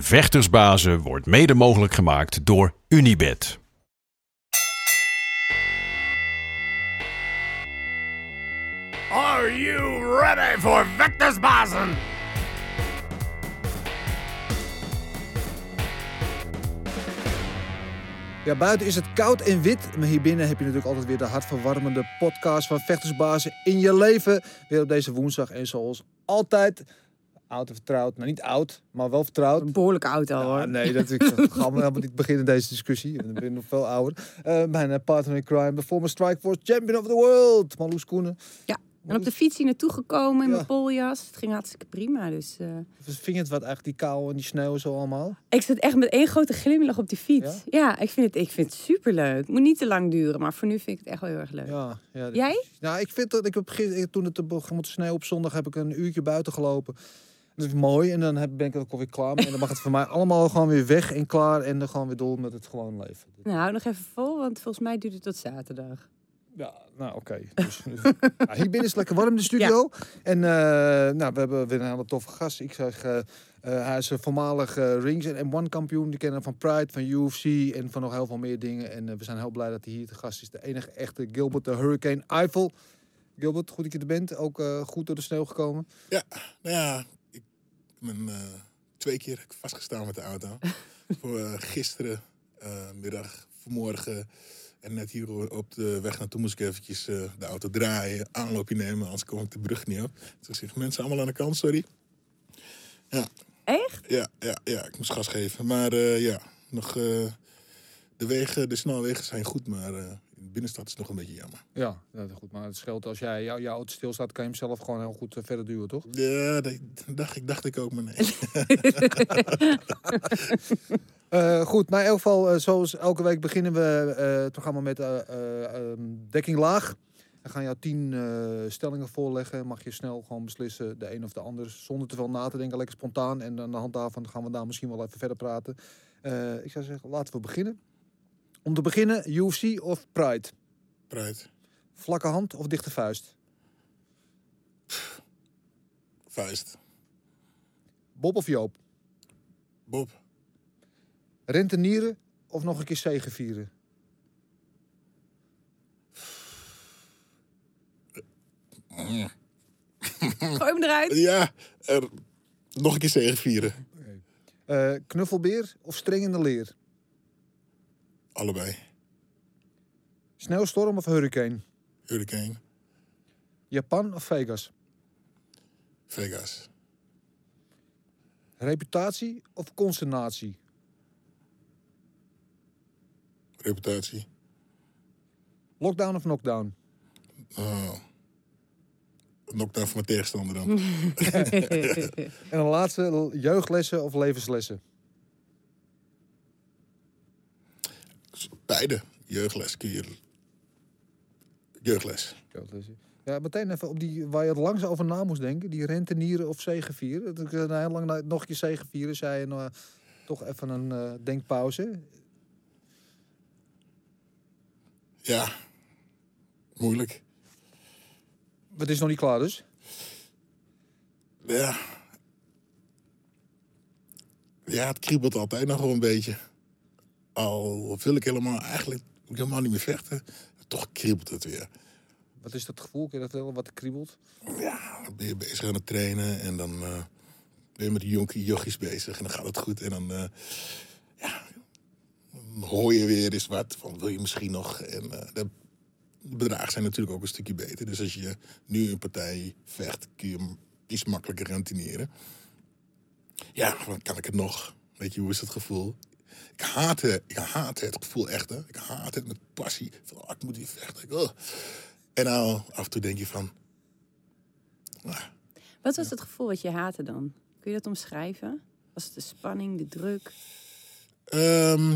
Vechtersbazen wordt mede mogelijk gemaakt door Unibed. Are you ready for Vectorsbazen? Ja, buiten is het koud en wit, maar hier binnen heb je natuurlijk altijd weer de hartverwarmende podcast van Vechtersbazen in je leven. Weer op deze woensdag en zoals altijd, oud vertrouwd, nou niet oud, maar wel vertrouwd. Een behoorlijke auto Ja, hoor. nee, dat ik gaan we helemaal niet beginnen deze discussie. Ik ben nog veel ouder. Eh, mijn eh, partner in crime, de former Strikeforce champion of the world, Marloes Koenen. Ja. En op de fiets hier naartoe gekomen in Ja. mijn poljas. Het ging hartstikke prima. Dus eh, Vind je het wat eigenlijk, die kou en die sneeuw zo allemaal? ik zit echt met één grote glimlach op die fiets. Ja, ik, vind het, ik vind het superleuk. Moet niet te lang duren, maar voor nu vind ik het echt wel heel erg leuk. Ja, ja, Jij? Nou, ik vind dat ik heb toen het begon te sneeuwen op zondag, heb ik een uurtje buiten gelopen. Dat is mooi en dan heb, ben ik er ook alweer klaar mee. En dan mag het voor mij allemaal gewoon weer weg en klaar en dan gewoon weer door met het gewoon leven. Nou, hou nog even vol, want volgens mij duurt het tot zaterdag. Ja, nou oké. Dus, dus- nou, hier binnen is het lekker warm in de studio. En eh, nou, we hebben weer een hele toffe gast. Ik zeg, eh, eh, hij is een voormalig Rings en M1 kampioen. Die kennen we van Pride, van UFC en van nog heel veel meer dingen. En we zijn heel blij dat hij hier te gast is. De enige echte Gilbert, de Hurricane Eiffel. Gilbert, goed dat je er bent. Ook eh, goed door de sneeuw gekomen. Ja, nou ja, ben eh, twee keer vastgestaan met de auto. Voor eh, gisteren, eh, middag, vanmorgen. En net hier op de weg naartoe moest ik eventjes de auto draaien, aanloopje nemen, anders kom ik de brug niet op. Toen zeg ik, mensen allemaal aan de kant, sorry. Ja, Echt? ja, ja, ja, ik moest gas geven. Maar ja, nog, de wegen, de snelwegen zijn goed, maar binnenstad is nog een beetje jammer. Ja, ja goed. Maar het scheelt als jij jou, jouw auto stilstaat, kan je hem zelf gewoon heel goed eh, verder duwen, toch? Ja, dat dacht ik, dacht ik ook, maar nee. Eh, goed, maar in elk geval, eh, zoals elke week beginnen we eh, het programma met ehm, dekking laag. We gaan jou tien stellingen voorleggen. Mag je snel gewoon beslissen, de een of de ander, zonder te veel na te denken, lekker spontaan. En aan de hand daarvan gaan we daar misschien wel even verder praten. Ik zou zeggen, laten we beginnen. Om te beginnen, UFC of Pride? Pride, Vlakke hand of dichte vuist? vuist, Bob of Joop? Bob, Rentenieren of nog een keer zegevieren? Gooi hem eruit. Ja, er, nog een keer zegen vieren. Eh, knuffelbeer of streng in de leer? Allebei. Sneeuwstorm of hurricane? Hurricane, Japan of Vegas? Vegas, Reputatie of consternatie? reputatie. Lockdown of knockdown? Oh. Knockdown voor mijn tegenstander dan. En een laatste, jeugdlessen of levenslessen? Beide. Jeugdles kun je... Jeugdles. Jeugdlessen. Ja, meteen even op die waar je het langs over na moest denken. Die rentenieren of zegevieren. Dat ik eh, heel lang nog een keer zegevieren zei en eh, toch even een eh, denkpauze. Ja. Moeilijk. Het is nog niet klaar dus. Ja. Ja, het kriebelt altijd nog wel een beetje. Al wil ik helemaal eigenlijk helemaal niet meer vechten. Toch kriebelt het weer. Wat is dat gevoel? Kun je dat vertellen? Wat kriebelt? Ja, dan ben je bezig aan het trainen en dan eh, ben je met die jonkie jochies bezig en dan gaat het goed. En dan, eh, ja, dan hoor je weer eens wat van wil je misschien nog. En eh, de bedragen zijn natuurlijk ook een stukje beter. Dus als je nu een partij vecht, kun je hem iets makkelijker rentineren. Ja, dan kan ik het nog. Weet je, hoe is het gevoel? Ik haat het, ik haat het gevoel echt. Hè? Ik haat het met passie. Van, oh, ik moet hier vechten. Oh. En nou, af en toe denk je van... ah, Wat was het gevoel wat je haatte dan? Kun je dat omschrijven? Was het de spanning, de druk? Ehm,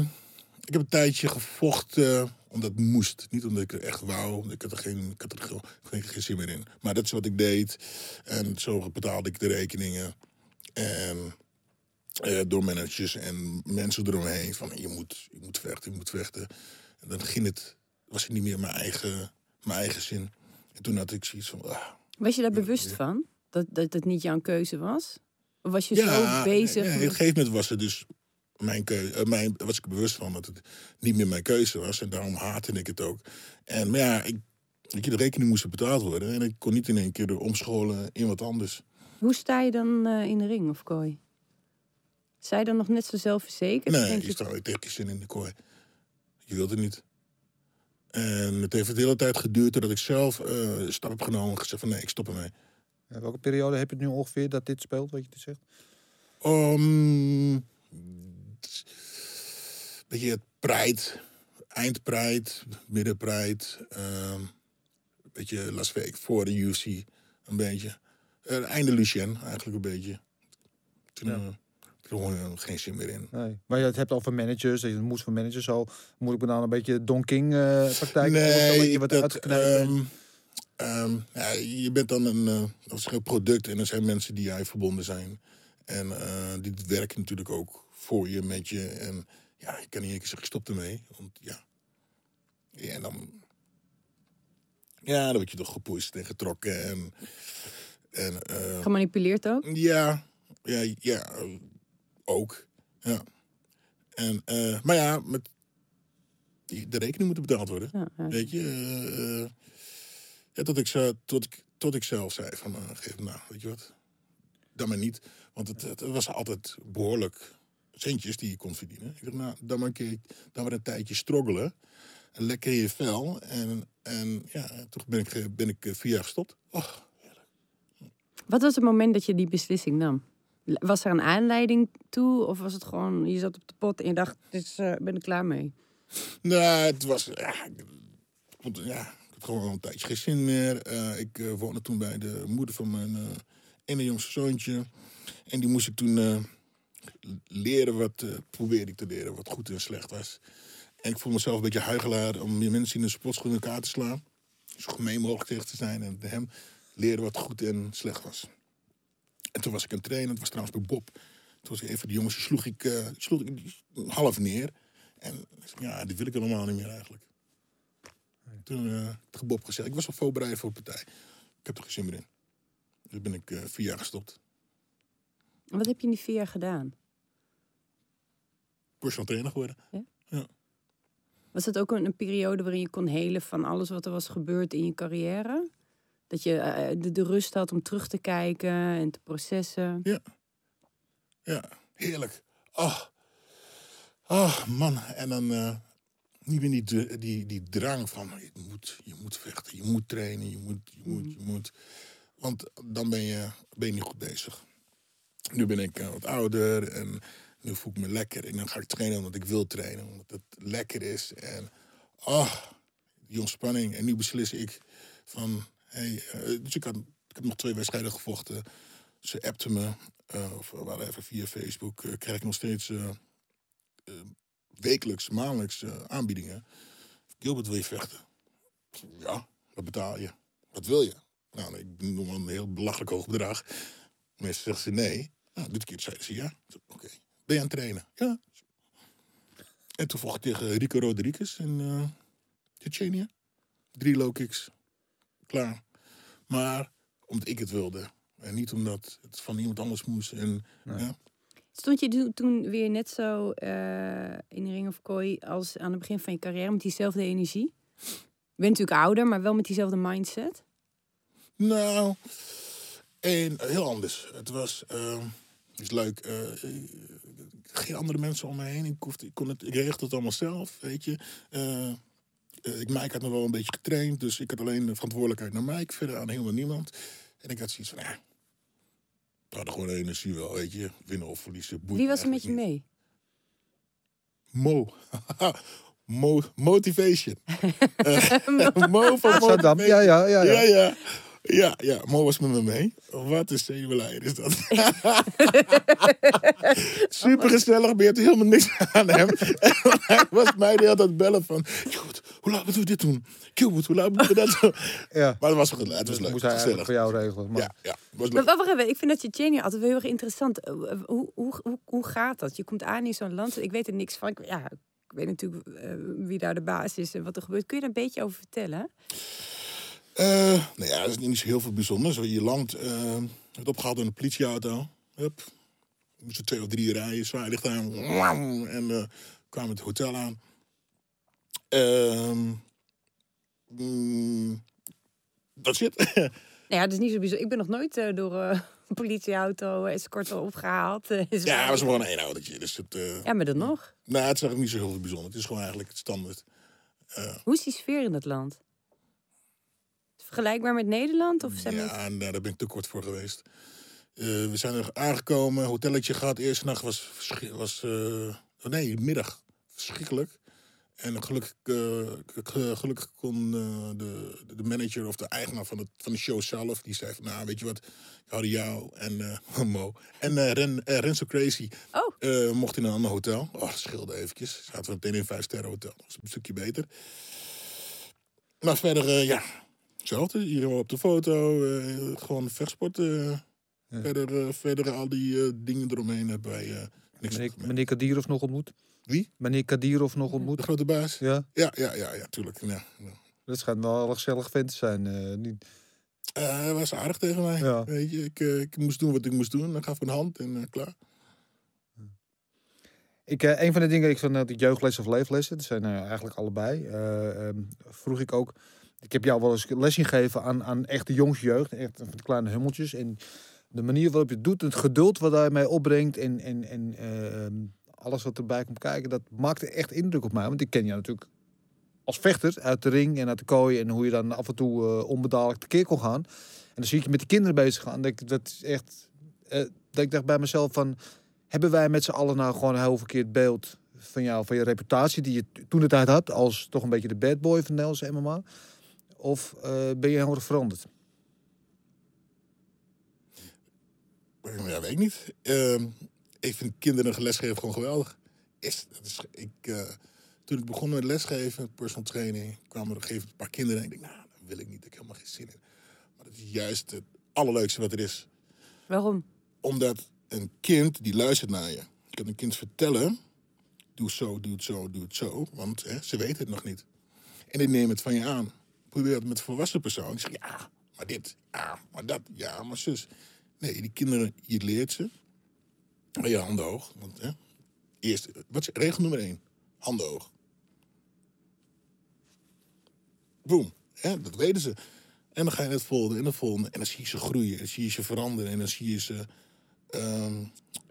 ik heb een tijdje gevochten omdat het moest. Niet omdat ik er echt wou. Ik had er geen, ik had er geen, geen zin meer in. Maar dat is wat ik deed. En zo betaalde ik de rekeningen. En eh, door managers en mensen eromheen. Van je moet, je moet vechten, je moet vechten. En dan ging het, was het niet meer mijn eigen, mijn eigen zin. En toen had ik zoiets van... Ah, Was je daar bewust van? Dat, dat het niet jouw keuze was? Of was je zo bezig? Ja, op een gegeven moment was het dus mijn keuze. mijn, was ik bewust van dat het niet meer mijn keuze was. En daarom haatte ik het ook. En maar ja, ik, je, de rekening moest betaald worden. En ik kon niet in één keer er omscholen in wat anders. Hoe sta je dan eh, in de ring of kooi? Zij dan nog net zo zelfverzekerd? Nee, Denk je staat je zin in de kooi. Je wilt het niet. En het heeft de hele tijd geduurd totdat ik zelf eh, stap heb genomen en gezegd van nee, ik stop ermee. Ja, welke periode heb je het nu ongeveer dat dit speelt, wat je dit zegt? Um, beetje het pride, eindpride, middenpride. ehm een beetje Las Vegas voor de UFC, een beetje. Eh, einde Lucien, eigenlijk een beetje. Toen Ja. Eh, gewoon eh, geen zin meer in. Nee. Maar je het hebt over managers, dat je moest van managers zo. Moet ik me dan een beetje Don King eh praktijk Nee, je wat dat, ehm, ehm, ja, je bent dan een, eh, dat is een product en er zijn mensen die jij verbonden zijn. En eh, die werken natuurlijk ook voor je, met je. En ja, je kan niet één keer zeggen, ik stop ermee. Want ja, ja en dan, ja, dan word je toch gepusht en getrokken. En, en eh, Gemanipuleerd ook? ja, ja, ja, eh, ook. Ja. En, eh, maar ja, met die, de rekening moet betaald worden. Ja, ja. Weet je, eh, ja, tot, ik, tot, ik, tot ik zelf zei van, geef nou, weet je wat, dan maar niet. Want het, het was altijd behoorlijk centjes die je kon verdienen. Ik dacht, nou, dan maar een keer, dan maar een tijdje stroggelen. En lekker in je vel. En, en ja, toen ben ik, ben ik vier jaar gestopt. Och, Wat was het moment dat je die beslissing nam? Was er een aanleiding toe? Of was het gewoon, je zat op de pot en je dacht, eh, ben ik klaar mee? Nou, het was. Ja, ik, ja, gewoon een tijdje geen zin meer. Eh, ik eh, woonde toen bij de moeder van mijn ene jongste zoontje. En die moest ik toen leren wat. probeerde ik te leren wat goed en slecht was. En ik voel mezelf een beetje huigelaar om meer mensen in de sportschool in elkaar te slaan. Zo gemeen mogelijk tegen te zijn en hem leren wat goed en slecht was. En toen was ik een trainer, het was trouwens bij Bob. Toen was ik een van die jongens, die sloeg ik, eh, sloeg ik half neer. En ja, die wil ik helemaal niet meer eigenlijk. Toen eh tegen Bob gezegd, ik was al voorbereid voor de partij. Ik heb er geen zin meer in. Dus ben ik eh, vier jaar gestopt. En Wat heb je in die vier jaar gedaan? Personal trainer geworden. Was het ook een, een periode waarin je kon helen van alles wat er was gebeurd in je carrière? Dat je eh, de, de rust had om terug te kijken en te processen? Ja, heerlijk. Ach, ach man. En dan eh, niet meer die, die, die drang van je moet, je moet vechten, je moet trainen, je moet, je moet, je moet. Want dan ben je, ben je niet goed bezig. Nu ben ik eh, wat ouder en nu voel ik me lekker. En dan ga ik trainen omdat ik wil trainen, omdat het lekker is. En ah, die ontspanning. En nu beslis ik van, hey, eh, dus ik ik heb nog twee wedstrijden gevochten. Ze appten me, eh, of waren even via Facebook, eh, krijg ik nog steeds wekelijks, maandelijks aanbiedingen. Gilbert, wil je vechten? Ja, wat betaal je? Wat wil je? Nou, ik noem een heel belachelijk hoog bedrag. Meestal zeggen ze nee. Nou, dit keer zeiden ze ja. Oké. Ben je aan het trainen? Ja. En toen vocht ik tegen Rico Rodriguez in Tsjetsjenië. Drie low kicks. Klaar. Maar omdat ik het wilde. En niet omdat het van iemand anders moest. En, ja. Stond je toen weer net zo eh, in de ring of kooi als aan het begin van je carrière met diezelfde energie? Je bent natuurlijk ouder, maar wel met diezelfde mindset? Nou, en heel anders. Het was eh, is leuk. eh, eh, geen andere mensen om me heen. Ik, hoefde, ik, kon het, ik regelde het allemaal zelf, weet je. Eh, ik, Mike had me wel een beetje getraind, dus ik had alleen de verantwoordelijkheid naar Mike, verder aan helemaal niemand. En ik had zoiets van, ja, we hadden gewoon energie wel, weet je. Winnen of verliezen. boeit Wie was er met je mee? Mo. Mo. Motivation. Eh, Mo van Motivation. ja, ja, ja. Ja, ja. ja. Ja, ja, Mo was met me mee. Wat een zenuwleier is dat. Super gezellig, maar je helemaal niks aan hem. En hij was mij de hele tijd bellen van... Gilbert, hoe laat moeten we dit doen? Gilbert, hoe laat moeten we dat doen? Ja. Maar het was, het was Dat leuk, moest hij eigenlijk voor jou regelen. Maar Ja, ja, het was Maar leuk. wacht even, ik vind dat je Jenny altijd wel heel erg interessant. Eh, Hoe, hoe, hoe, hoe gaat dat? Je komt aan in zo'n land, ik weet er niks van. Ik, ja, ik weet natuurlijk eh, wie daar de baas is en wat er gebeurt. Kun je daar een beetje over vertellen? Eh, nou ja, dat is niet zo heel veel bijzonders. Je land eh werd opgehaald door een politieauto. Hup. We moesten twee of drie rijden, zwaar licht aan. En eh, kwamen het hotel aan. Ehm mm, dat zit. Nou ja, dat is niet zo bijzonder. Ik ben nog nooit eh, door eh, een politieauto escort opgehaald. eh, is ja, waar. het was gewoon een eenhoudertje. Dus het, eh Ja, maar dan nog. nou, het is eigenlijk niet zo heel bijzonder. Het is gewoon eigenlijk het standaard. Hoe is die sfeer in dat land? Is het vergelijkbaar met Nederland? Of zijn Ja, nou, daar ben ik te kort voor geweest. Eh, we zijn er aangekomen, hotelletje gehad. Eerste nacht was, was eh, oh nee, middag. Verschrikkelijk. En gelukkig, ge- gelukkig kon eh, de, de manager of de eigenaar van, het, van de show zelf... die zei van, nou, weet je wat, ik hou jou en eh, Mo. En Ren, Renzo Crazy Oh. eh, mocht in een ander hotel. Oh, dat scheelde eventjes. Zaten we meteen in een vijf sterren hotel. Dat was een stukje beter. Maar verder, eh, ja, hetzelfde. Hier op de foto. eh, gewoon vechtsport. eh. Verder, eh, verder al die eh, dingen eromheen hebben wij eh, niks meneer, meneer Kadirov nog ontmoet? Wie? Meneer Kadirov nog De ontmoet? grote baas? Ja, Ja, ja, ja, ja, tuurlijk. Ja, ja. dat schijnt wel een gezellig vent te zijn. eh, niet... Eh, hij was aardig tegen mij. Ja. Weet je, ik, eh, ik moest doen wat ik moest doen. Dan gaf ik een hand en eh, klaar. Ik, eh, een van de dingen, ik van de jeugdlessen of leeflessen, dat zijn eigenlijk allebei. eh, ehm, vroeg ik ook, ik heb jou wel eens les gegeven aan, aan echt de jongste jeugd, echt van de kleine hummeltjes. En de manier waarop je het doet, het geduld wat daarmee opbrengt en, en, en eh, ehm, alles wat erbij komt kijken, dat maakte echt indruk op mij. Want ik ken jou natuurlijk als vechter uit de ring en uit de kooi en hoe je dan af en toe eh, onbedadelijk tekeer kon gaan. En dan zie ik je met de kinderen bezig gaan. Dat, ik- dat is echt, eh, dat ik dacht bij mezelf van, hebben wij met z'n allen nou gewoon een heel verkeerd beeld van jou, van je reputatie die je toen de tijd had als toch een beetje de bad boy van Nederlandse MMA? Of eh, ben je heel veranderd? Ja, weet ik niet. Ehm, ik vind kinderen lesgeven gewoon geweldig. Is, is, ik, eh, toen ik begon met lesgeven, personal training, kwamen er een paar kinderen. En ik denk, nou, dat wil ik niet. Ik heb helemaal geen zin in. Maar dat is juist het allerleukste wat er is. Waarom? Omdat een kind die luistert naar je. Je kan een kind vertellen, doe zo, doe het zo, doe het zo. Want hè, ze weten het nog niet. En die nemen het van je aan. Probeer het met een volwassen persoon. Die zegt, ja, maar dit, ja, maar dat, ja, maar zus. Nee, die kinderen, je leert ze. Je handen hoog. Want, hè, eerst, wat is regel nummer één? Handen hoog. Boom. Hè, dat weten ze. En dan ga je het volgende en het volgende. En dan zie je ze groeien. En dan zie je ze veranderen. En dan zie je ze...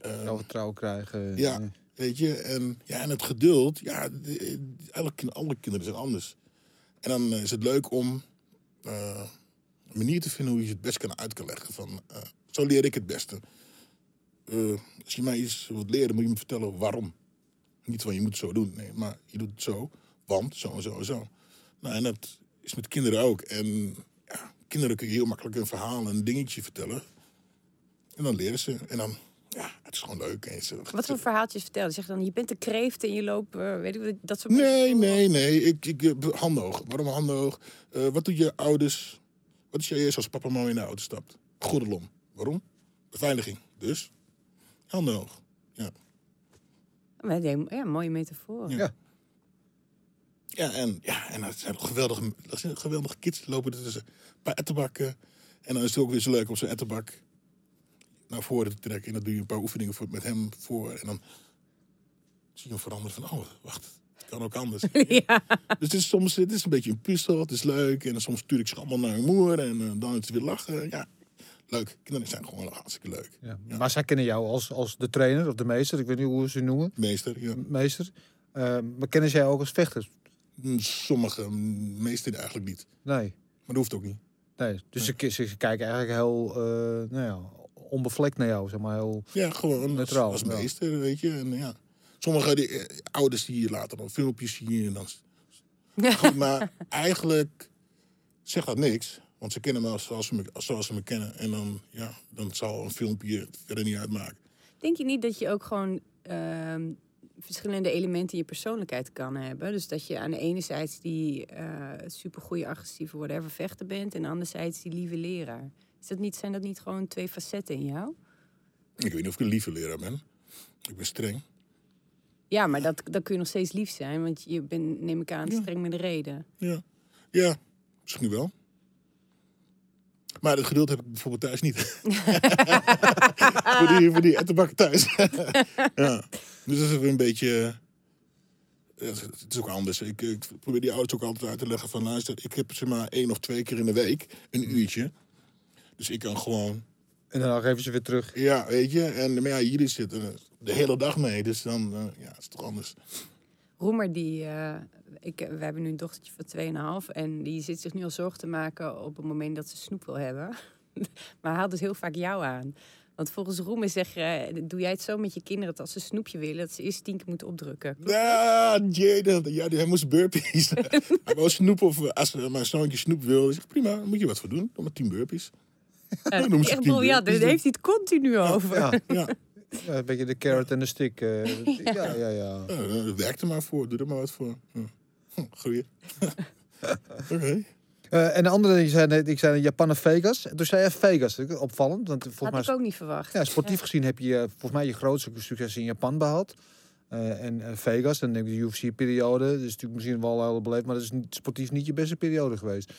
Jouw vertrouwen krijgen? ja, eh, weet je. En, ja, en het geduld. Ja, alle, alle kinderen zijn anders. En dan eh, is het leuk om eh, een manier te vinden hoe je het best kan uit kan leggen. Van, zo leer ik het beste. Eh, als je mij iets wilt leren, moet je me vertellen waarom. Niet van je moet het zo doen. Nee, maar je doet het zo, want zo en zo en zo. Nou, en dat is met kinderen ook. En ja, kinderen kun je heel makkelijk een verhaal, een dingetje vertellen. En dan leren ze. En dan, ja, het is gewoon leuk. En ze, Wat voor verhaaltjes vertellen? Zeg dan, je bent een kreeft en je loopt, eh, weet ik wat, dat soort Nee, nee, nee. Ik, ik, eh, handen hoog. Waarom handen hoog? Eh, wat doet je ouders? Wat is je eerst als papa en mama in de auto stapt? Gordelom. Waarom? Beveiliging. Dus, handen hoog. Ja. Ja, mooie metafoor. Ja. Ja, en, ja, en dat zijn geweldige, dat zijn geweldige kids. Die lopen er tussen een paar ettenbakken. En dan is het ook weer zo leuk om zo'n ettenbak naar voren te trekken. En dan doe je een paar oefeningen voor, met hem voor. En dan zie je hem veranderen van, oh, wacht, het kan ook anders. ja. Dus het is soms het is een beetje een puzzel, het is leuk. En soms stuur ik ze allemaal naar hun moeder en eh, dan is het weer lachen. Ja, leuk. Kinderen zijn gewoon hartstikke leuk. ja. Maar zij kennen jou als, als de trainer of de meester, ik weet niet hoe ze je noemen, Meester, ja. meester. Eh, maar kennen zij jou ook als vechter? Mm, Sommige, mm, meeste eigenlijk niet. Nee. Maar dat hoeft ook niet. nee. Dus Ze, ki- ze kijken eigenlijk heel eh, nou ja, onbevlekt naar jou, zeg maar. Heel, Ja, gewoon als, Neutraal, als meester, weet je. En, ja. Sommige die, eh, ouders die later dan filmpjes zien en dan... Goed, maar eigenlijk zegt dat niks. Want ze kennen me zoals ze me, zoals ze me kennen. En dan, ja, dan zal een filmpje verder niet uitmaken. Denk je niet dat je ook gewoon ehm, verschillende elementen in je persoonlijkheid kan hebben? Dus dat je aan de ene zijde die eh supergoeie, agressieve, whatever vechter bent... en anderzijds die lieve leraar. Is dat niet, zijn dat niet gewoon twee facetten in jou? Ik weet niet of ik een lieve leraar ben. Ik ben streng. Ja, maar dat, dan kun je nog steeds lief zijn, want je bent, neem ik aan, Ja. streng met de reden. Ja, ja misschien wel. Maar dat geduld heb ik bijvoorbeeld thuis niet. voor die, voor die ettenbakken thuis. ja. Dus dat is een beetje... eh, Het is ook anders. Ik, ik probeer die ouders ook altijd uit te leggen van... luister, ik heb ze maar één of twee keer in de week. Een uurtje. Dus ik kan gewoon... En dan geven ze weer terug. Ja, weet je. En maar ja, jullie zitten er de hele dag mee. Dus dan eh, ja, het is toch anders. Roemer, die, eh, ik, we hebben nu een dochtertje van 2,5 en die zit zich nu al zorgen te maken op het moment dat ze snoep wil hebben. maar haalt dus heel vaak jou aan. Want volgens Roemer zeg je, doe jij het zo met je kinderen dat als ze snoepje willen, dat ze eerst tien keer moeten opdrukken. Ja, Jaden. Ja, die- hij moest burpees. hij wou snoep of eh, als eh, mijn zoontje snoep wil. Zeg, prima, daar moet je wat voor doen. Doe maar tien burpees. Ja, noemen ze echt burpees daar heeft hij het continu over. Ja, Ja, ja, een beetje de carrot en de stick. eh, ja, ja, ja. ja dat werkt er maar voor. Doe er maar wat voor. Ja. Groeien. Oké. Eh, en de andere, die zei net, ik zei Japan en Vegas. En toen zei je Vegas, opvallend. Want volgens Had mij, ik ook niet verwacht. ja, sportief gezien heb je eh, volgens mij je grootste succes in Japan behaald. Eh, en Vegas, dan denk ik de UFC-periode. Dat is natuurlijk misschien wel heel beleefd, maar dat is niet, sportief niet je beste periode geweest.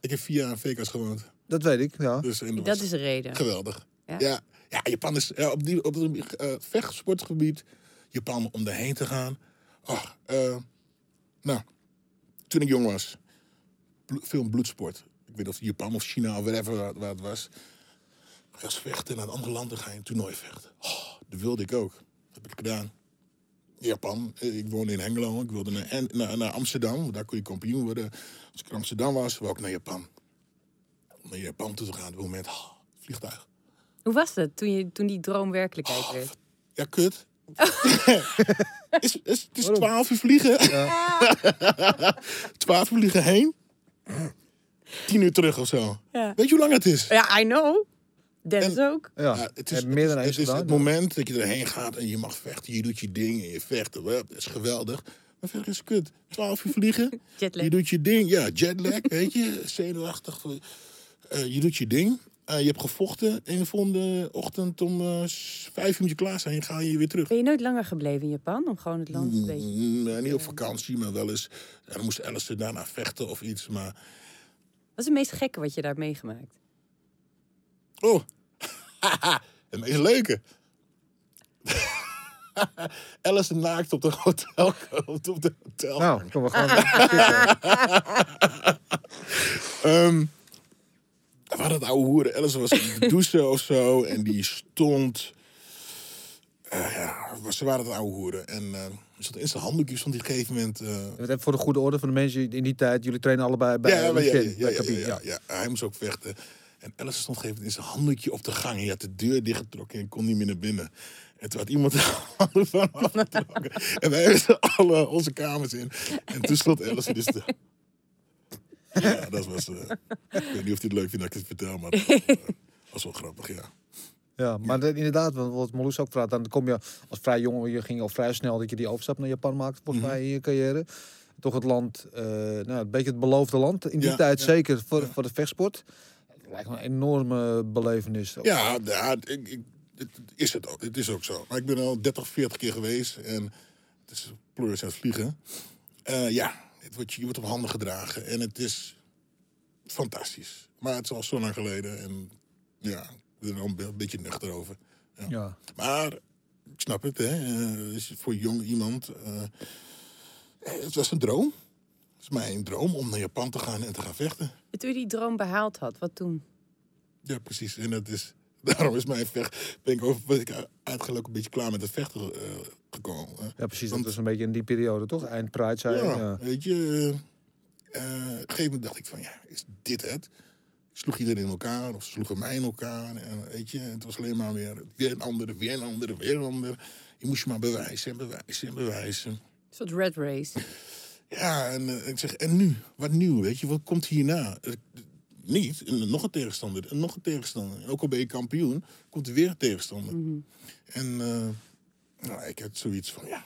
Ik heb vier jaar in Vegas gewoond. Dat weet ik, ja. Dus, dat, is de reden. geweldig. Ja? Ja, ja, Japan is ja, op, die, op het eh, vechtsportgebied. Japan om daarheen te gaan. Oh, eh, nou, toen ik jong was. blo- film bloedsport. Ik weet niet of Japan of China of wherever waar, waar het was. Ga eens vechten naar een ander land, dan ga je een toernooi vechten. Oh, dat wilde ik ook. Dat heb ik gedaan. Japan. Eh, Ik woonde in Hengelo. Ik wilde naar, naar, naar Amsterdam. want Daar kon je kampioen worden. Als ik in Amsterdam was, wou ik naar Japan. Om naar Japan toe te gaan. Op het moment, oh, vliegtuig. Hoe was het toen, je, toen die droom werkelijkheid Oh, werd? Ja, kut. is, is, het is twaalf uur vliegen. Twaalf uur vliegen heen. Tien uur terug of zo. Ja. Weet je hoe lang het is? Ja, I know. Dennis ook. Ja, Ja, het is, heb meer dan het is, is moment dat je erheen gaat en je mag vechten. Je doet je ding en je vecht. Dat is geweldig. Maar verder is het kut. Twaalf uur vliegen. Jetlag. Je doet je ding. Ja, jetlag, weet je. Zenuwachtig. Eh, je doet je ding. Eh, je hebt gevochten. En de volgende ochtend om eh, vijf uur moet je klaar zijn. Ga je weer terug. Ben je nooit langer gebleven in Japan om gewoon het land een beetje... Mm, nee, niet op vakantie, maar wel eens. Ja, dan moest Alice daarna vechten of iets. Maar. Wat is het meest gekke wat je daar meegemaakt? Oh, het meest leuke. Alice naakt op de hotel. Op de hotel. Nou, kom we gewoon. Ehm, we hadden het oude hoeren. Alice was in de douche of zo. En die stond. eh, ja, ze waren het oude hoeren. En eh er zat in zijn handdoekjes van die gegeven moment. Even voor de goede orde van de mensen in die tijd. Jullie trainen allebei bij ja, ja, ja. Hij moest ook vechten. En Alice stond gegeven in zijn handdoekje op de gang. En hij had de deur dichtgetrokken en kon niet meer naar binnen. En toen had iemand de handen van afgetrokken. en wij hebben alle onze kamers in. En toen stond Alice dus de... Ja, dat was... eh, ik weet niet of hij het leuk vindt dat ik het vertel, maar dat was, eh, was wel grappig, ja. Ja, maar dat- inderdaad, wat Marloes ook vraagt, dan kom je als vrij jongen, je ging al vrij snel dat je die overstap naar Japan maakte, volgens Mhm. mij in je carrière. Toch het land, eh, nou, een beetje het beloofde land. In die Ja, tijd ja. zeker voor, voor de vechtsport. Het lijkt me een enorme belevenis. Ja, ja ik, ik, het is het ook. Het is ook zo. Maar ik ben al 30, 40 keer geweest. En het is het vliegen. Ja, het wordt, je wordt op handen gedragen. En het is fantastisch. Maar het is al zo lang geleden. En ja, ik ben er al een be- een beetje nuchter over. Ja. Ja. Maar ik snap het, hè. Eh, is voor jong iemand... eh, eh, het was een droom. Het is mij een droom om naar Japan te gaan en te gaan vechten. En Toen je die droom behaald had, wat toen? Ja, precies. En dat is, daarom is mijn vecht, ben ik, over, ben ik eigenlijk een beetje klaar met het vechten eh, gekomen. hè. ja, precies. Dat Want- was een beetje in die periode, toch? Eind Pride zei je, ja, ja. weet je. eh, eh, op een gegeven moment dacht ik van, ja, is dit het? Sloeg iedereen in elkaar of sloegen mij in elkaar? En, weet je, het was alleen maar weer, weer een andere, weer een andere, weer een andere. Je moest je maar bewijzen en bewijzen en bewijzen. Een soort red race. Ja, en ik zeg, en nu? Wat nieuw, weet je? Wat komt hierna? Niet. En nog een tegenstander. En nog een tegenstander. En ook al ben je kampioen, komt er weer een tegenstander. Mhm. En eh, nou, ik heb zoiets van, ja.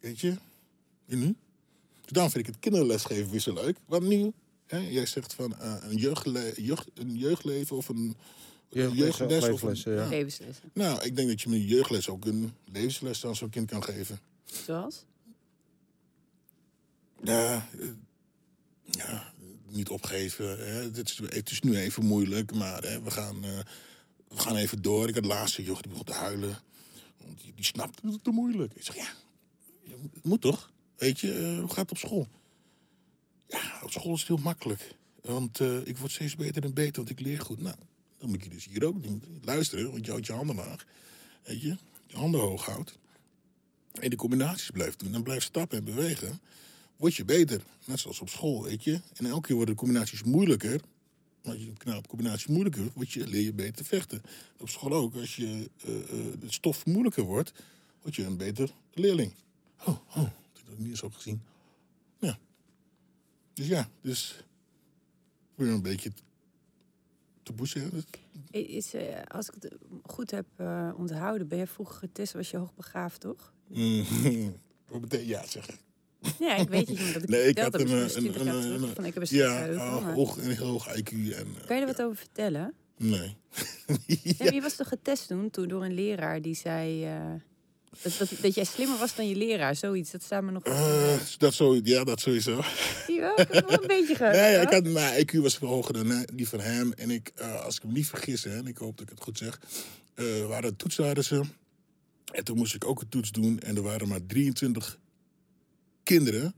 Weet je? En nu? Dus daarom vind ik het kinderlesgeven weer zo leuk. Wat nu? Hè? Jij zegt van eh, een, jeugdle jeugd, een jeugdleven of een Jeugdles, jeugdles. Of een, ja. Levenslessen. Nou, ik denk dat je met een jeugdles ook een levensles aan zo'n kind kan geven. Zoals? Ja, eh, ja niet opgeven. Hè. Het, is, het is nu even moeilijk, maar hè, we, gaan, eh, we gaan even door. Ik had laatste joch, die begon te huilen. Die, die snapt het te moeilijk. Ik zeg, ja, het moet toch? Weet je, eh, hoe gaat het op school? Ja, op school is het heel makkelijk. Want eh, ik word steeds beter en beter, want ik leer goed. Nou, dan moet je dus hier ook doen. Luisteren, want je houdt je handen laag. Weet je, je handen hoog houdt. En de combinaties blijft doen. En blijft stappen en bewegen. Word je beter. Net zoals op school, weet je. En elke keer worden de combinaties moeilijker. Als je de combinaties moeilijker wordt, word je, leer je beter te vechten. Op school ook. Als je eh, eh, de stof moeilijker wordt, word je een beter leerling. Oh, oh, dat heb ik niet eens gezien. Ja. Dus ja, dus... Weer een beetje te hè. Is, eh, als ik het goed heb onthouden, ben je vroeger getest, was je hoogbegaafd, toch? Mm, betekent ja zeggen? Ja, ik weet het niet, omdat ik Nee, ik had een, een, 20 jaar een, een- van ik heb een ja, uh, maar- hoog, een heel hoog IQ. En, eh, Kan je er wat over vertellen? Nee. Ja. je was toch getest toen, toen door een leraar die zei... eh, dat, dat, dat jij slimmer was dan je leraar, zoiets. Dat staat me nog... Eh, dat zo, ja, dat sowieso. Je wel? Ik heb wel een beetje gehad. Nee, ik had, mijn IQ was veel hoger dan eh, die van hem. En ik, eh, als ik me niet vergis, hè, en ik hoop dat ik het goed zeg, eh waren toetsen hadden ze. En toen moest ik ook een toets doen. En er waren maar 23 kinderen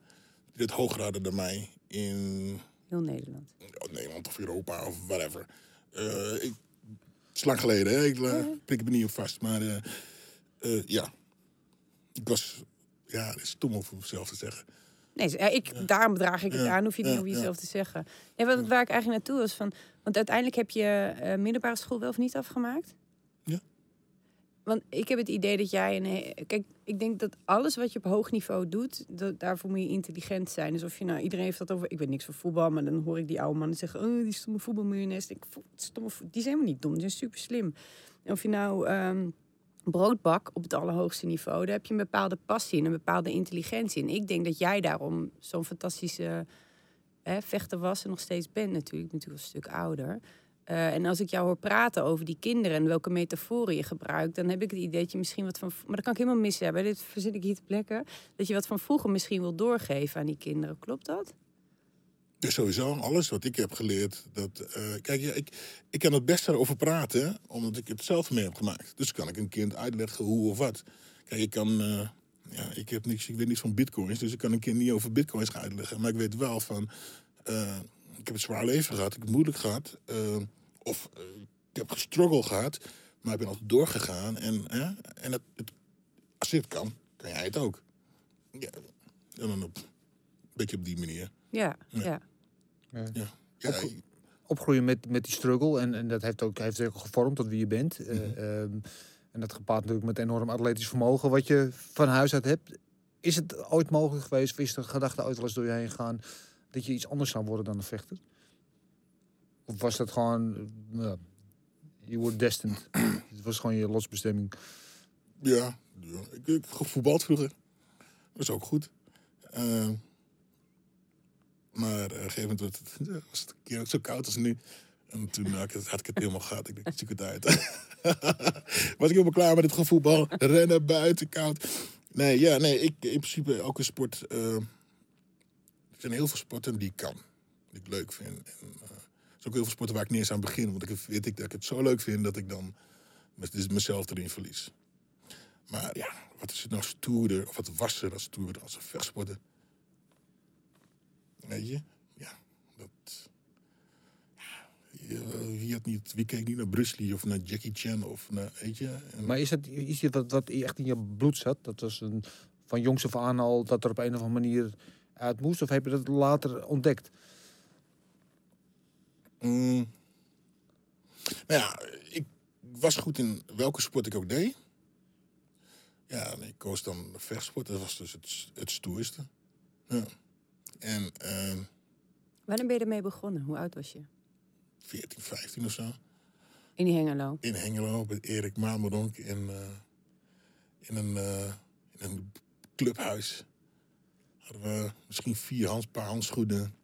die het hoger hadden dan mij in Heel Nederland. Nederland of Europa of whatever. Eh, ik, het is lang geleden, hè? ik uh, prik me niet op vast. Maar eh, ja, ik was, ja, het is stom om voor mezelf te zeggen. Nee, ja, ik, daarom draag ik het Ja, aan, hoef je niet ja, over jezelf te zeggen. Ja, wat, waar ik eigenlijk naartoe was van... Want uiteindelijk heb je middelbare school wel of niet afgemaakt? Want ik heb het idee dat jij... Een, kijk, ik denk dat alles wat je op hoog niveau doet... Dat, daarvoor moet je intelligent zijn. Dus of je nou... Iedereen heeft dat over... Ik weet niks van voetbal, maar dan hoor ik die oude mannen zeggen... Oh, die stomme voetbalmiljonairs. Ik, stomme, die zijn helemaal niet dom, die zijn super slim. En of je nou... ehm, broodbak op het allerhoogste niveau, daar heb je een bepaalde passie en een bepaalde intelligentie in. Ik denk dat jij daarom zo'n fantastische vechter was en nog steeds bent natuurlijk, natuurlijk een stuk ouder. Eh, en als ik jou hoor praten over die kinderen en welke metaforen je gebruikt, dan heb ik het idee dat je misschien wat van. Maar dat kan ik helemaal mis hebben. Dit verzin ik hier te plekken. Dat je wat van vroeger misschien wil doorgeven aan die kinderen. Klopt dat? Dus sowieso, alles wat ik heb geleerd. Dat, eh, kijk, ja, ik, ik kan het best erover praten, omdat ik het zelf mee heb gemaakt. Dus kan ik een kind uitleggen hoe of wat. Kijk, ik kan. eh, ja, ik, heb niks, ik weet niks van bitcoins, dus ik kan een kind niet over bitcoins gaan uitleggen. Maar ik weet wel van. Ik heb een zwaar leven gehad, ik heb het moeilijk gehad. eh, of eh, ik heb gestruggeld gehad, maar ik ben altijd doorgegaan. En, hè, en het, het, als je het kan, kan jij het ook. Ja, en dan op, een beetje op die manier. Ja, Ja. ja. Ja. Opgroeien met, met die struggle. En, en dat heeft ook, heeft ook gevormd tot wie je bent. Eh, Mhm. ehm, en dat gepaard natuurlijk met enorm atletisch vermogen wat je van huis uit hebt. Is het ooit mogelijk geweest, of is de gedachte ooit wel eens door je heen gegaan, dat je iets anders zou worden dan een vechter? Of was dat gewoon, eh, nou, you were destined? het was gewoon je losbestemming. Ja, ja. Ik, ik heb gevoetbald vroeger. Dat is ook goed. Eh, maar eh, op gegeven het, was het een keer ook zo koud als nu. En toen had ik het, had ik het helemaal gehad. Ik dacht, zoek het uit. was ik helemaal klaar met het gevoetbal. Rennen buiten, koud. Nee, ja, nee, ik in principe elke sport. Er zijn heel veel sporten die ik kan. Die ik leuk vind. En, eh, er zijn ook heel veel sporten waar ik niet eens aan begin. Want ik weet ik dat ik het zo leuk vind dat ik dan dus mezelf erin verlies. Maar ja, wat is het nou stoerder, of wat was er als stoerder als een vechtsporter? Weet je? Ja, dat... Wie, niet, wie keek niet naar Bruce Lee of naar Jackie Chan of naar, weet je? Maar is het iets wat, wat echt in je bloed zat? Dat was een, van jongs af aan al dat er op een of andere manier uit moest? Of heb je dat later ontdekt? Mm. Nou ja, ik was goed in welke sport ik ook deed. Ja, en ik koos dan vechtsport. Dat was dus het, het stoerste. Ja. En ehm, Wanneer ben je ermee begonnen? Hoe oud was je? 14, 15 of zo. In die Hengelo. In Hengelo, met Erik Mameronk in, eh, in, een, eh, in een clubhuis. Hadden we misschien vier hands, paar handschoenen,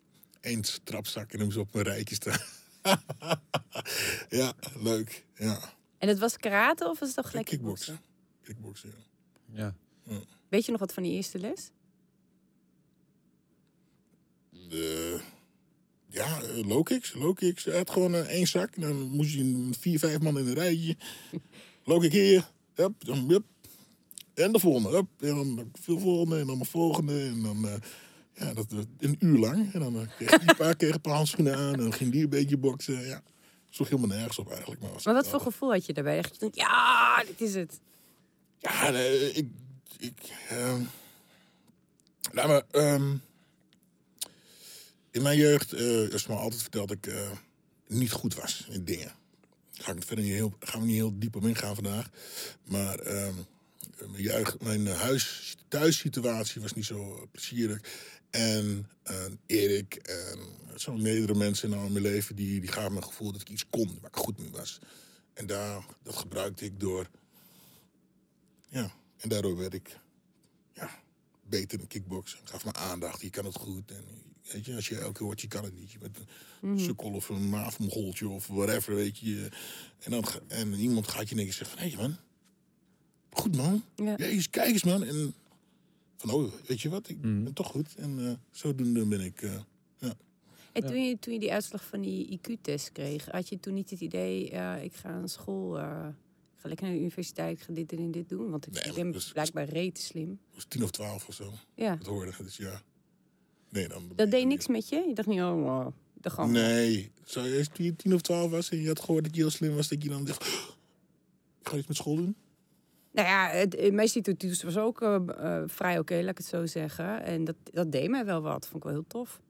één trapzak en hem zo op een rijtje staan. ja, leuk. Ja. En het was karate of was het toch gelijk Kickboksen. Kickboksen, ja. Ja. Weet je nog wat van die eerste les? De, ja, low kicks. Low kicks. Hij had gewoon eh, één zak. En dan moest je een vier, vijf man in een rijtje. Low kick hier. Hup, dan, hup. En de volgende. Hup. En dan veel volgende. En dan de volgende. En dan... eh, ja, dat een uur lang. En dan eh, kreeg die paar keer een paar handschoenen aan. En dan ging die een beetje boksen. Ja. Sloeg helemaal nergens op eigenlijk. Maar, was Maar wat voor gevoel had je daarbij? Dat je denkt, ja, dit is het. Ja, nee, ik. ik ehm, nou, maar. ehm, in mijn jeugd uh, is me altijd verteld dat ik eh, niet goed was in dingen. Daar ga ik verder niet heel, gaan we niet heel diep op ingaan vandaag. Maar ehm, mijn, jeugd, mijn eh, huis, thuissituatie was niet zo eh, plezierig. En eh, Erik en zo meerdere mensen in mijn leven die, die gaven me het gevoel dat ik iets kon, waar ik goed mee was. En daar, dat gebruikte ik door ja, en daardoor werd ik ja, beter in kickboksen. Gaf me aandacht, je kan het goed. En weet je, als je elke keer hoort, je kan het niet. Je bent een sukkel of een maafmogoltje of whatever, weet je. En, dan, en iemand gaat je niks zeggen van, hé hey man, goed man. Ja. Jezus, kijk eens man. En van, oh, weet je wat, ik ben toch goed. En eh, zodoende ben ik, eh, ja. En toen, je, toen je die uitslag van die IQ-test kreeg, had je toen niet het idee, ik ga naar school, eh, ik ga lekker naar de universiteit, ik ga dit en dit doen? Want ik Nee, ben blijkbaar rete slim. Ik was tien of twaalf of zo. Ja, Dat hoorde ik, dus ja. Nee, dan dat deed niet- niks met je? Je dacht niet, oh, wow, de gang. Nee. Zou je eerst toen je tien of twaalf was en je had gehoord dat je heel slim was, dat je dan dacht, ik ga iets met school doen? Nou ja, het, mijn situatie was ook eh, eh, vrij oké, laat ik het zo zeggen. En dat, dat deed mij wel wat, vond ik wel heel tof.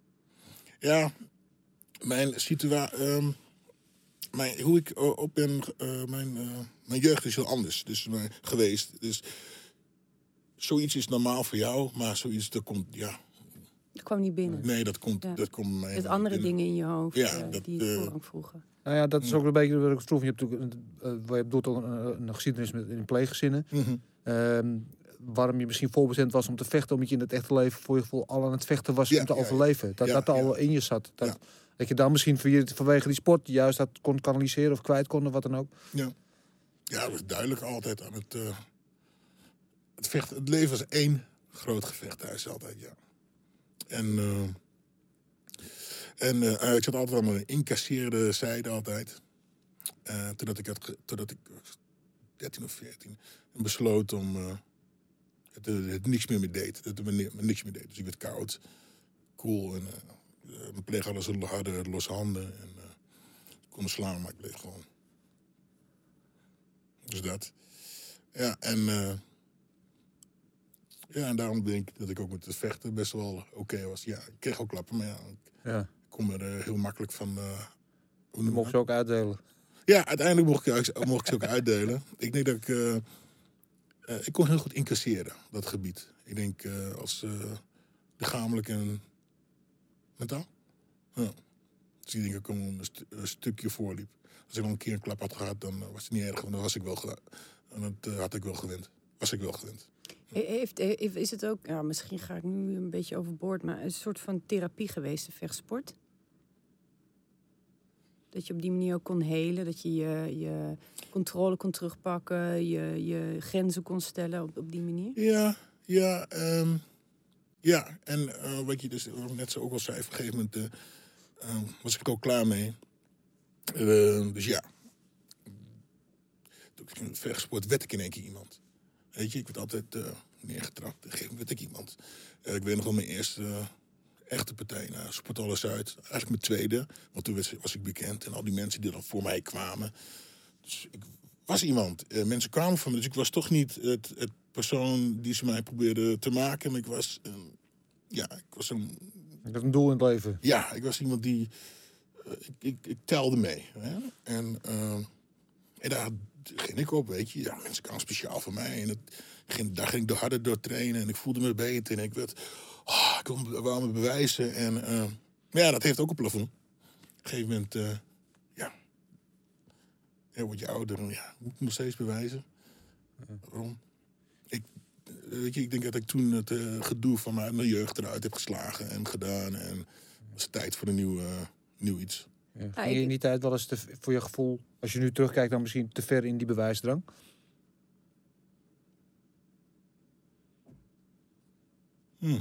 Ja, mijn situatie, mijn, hoe ik eh, op ben, mijn, mijn jeugd is heel anders dus, geweest. Dus zoiets is normaal voor jou, maar zoiets, dat komt, ja, Dat kwam niet binnen. nee, dat komt, Ja. dat komt mij Met andere binnen. dingen in je hoofd Ja, dat, die eh, voorrang vroegen. Nou ja, dat is ook een beetje wat ik vroeg. Je hebt natuurlijk uh, je doet ook een, een geschiedenis met, in pleeggezinnen. Mhm. Ehm, waarom je misschien voorbestemd was om te vechten, omdat je in het echte leven voor je gevoel al aan het vechten was Ja, om te ja, overleven. Dat ja, dat al in je zat. Dat, Ja. dat je dan misschien vanwege die sport juist dat kon kanaliseren of kwijt kon of wat dan ook. Ja. ja, dat was duidelijk altijd aan het, eh, het vechten. Het leven was één groot gevecht thuis altijd, ja. En, eh, en eh, ik zat altijd aan mijn incasseerde zijde altijd. Eh, totdat ik, had, totdat ik was 13 of 14 en besloot om eh, het, eh, het niks meer mee deed. Dat het me, ni- me niks meer deed. Dus ik werd koud, cool en eh, eh, mijn collega's hadden, losse handen en eh, konden slaan, maar ik bleef gewoon. Dus dat. Ja, en, eh, ja, en daarom denk ik dat ik ook met het vechten best wel oké was. Ja, ik kreeg ook klappen, maar ja, Ja. Kom er eh, heel makkelijk van. eh, hoe je mocht ze ook uitdelen. ja, uiteindelijk mocht ik, ook- mocht ik ze ook uitdelen. Ik denk dat ik... eh, eh, ik kon heel goed incasseren, dat gebied. Ik denk eh, als eh, lichamelijk en mentaal. Ja. Dus ik denk dat ik een, stu- een stukje voorliep. Als ik nog een keer een klap had gehad, dan was het niet erg. Want dan was ik wel, en dat, had ik wel gewend. Was ik wel gewend. He- Heeft, heeft, is het ook, ja, misschien ga ik nu een beetje overboord, maar een soort van therapie geweest, de vechtsport? Dat je op die manier ook kon helen, dat je je, je controle kon terugpakken, je, je grenzen kon stellen op, op die manier? Ja, ja, ehm, ja. En eh, wat je dus net zo ook al zei, op een gegeven moment eh, eh, was ik er ook klaar mee. Eh, dus ja. Toen ik in het vechtsport werd ik in één keer iemand. Weet je, ik werd altijd eh, neergetrapt. Op een gegeven moment werd ik iemand. Ik weet nog wel mijn eerste echte partij naar Sport Alles Uit. Eigenlijk mijn tweede, want toen was, ik bekend. En al die mensen die dan voor mij kwamen. Dus ik was iemand. Eh, mensen kwamen van me, dus ik was toch niet het, het persoon die ze mij probeerden te maken. Maar ik was, eh, ja, ik was een Ik had een doel in het leven. ja, ik was iemand die. eh, ik, ik, ik telde mee. Hè? En, eh, en daar ging ik op, weet je. Ja, mensen kwamen speciaal voor mij. En het ging, daar ging ik harder door trainen. En ik voelde me beter. En ik werd. Ah, ik wou me bewijzen. En, eh, Maar ja, dat heeft ook een plafond. Op een gegeven moment, eh, ja. Ja, word je ouder en ja, moet ik nog steeds bewijzen. Waarom? Ik, eh, weet je, ik denk dat ik toen het gedoe van mijn, mijn jeugd eruit heb geslagen en gedaan. En het was tijd voor een nieuw, nieuw iets. Ja. Ging je in die tijd wel eens te, voor je gevoel, als je nu terugkijkt, dan misschien te ver in die bewijsdrang? Hm.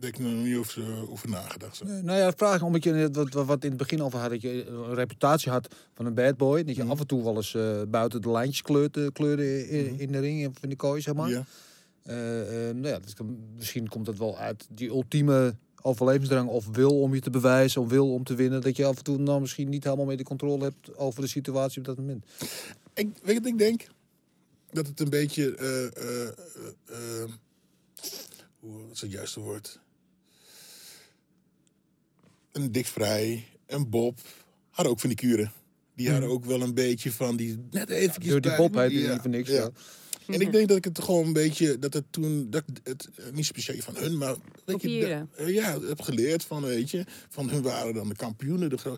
Heb ik nog niet over, eh, over nagedacht. Zo. Nee, nou ja, vraag omdat je wat, wat- in het begin al had, dat je een reputatie had van een bad boy. Dat je Mhm. af en toe wel eens eh, buiten de lijntjes kleurde, kleurde in, in de ring of in de kooi, zeg maar. Ja. Eh, nou ja, kan- misschien komt dat wel uit die ultieme overlevingsdrang of wil om je te bewijzen, of wil om te winnen. Dat je af en toe dan misschien niet helemaal meer de controle hebt over de situatie op dat moment. Ik, weet wat ik denk? Dat het een beetje. hoe wat is het juiste woord? Een Dick Vrij, een Bob. Hadden ook van die kuren. Die hadden ook wel een beetje van die. Net even. Door die Bob die niet voor niks. Ja. En ik denk dat ik het gewoon een beetje. Dat het toen. Dat het eh, niet speciaal van hun, maar. Weet je, dat- eh, ja, heb geleerd van, weet je. Van hun waren dan de kampioenen. De gro-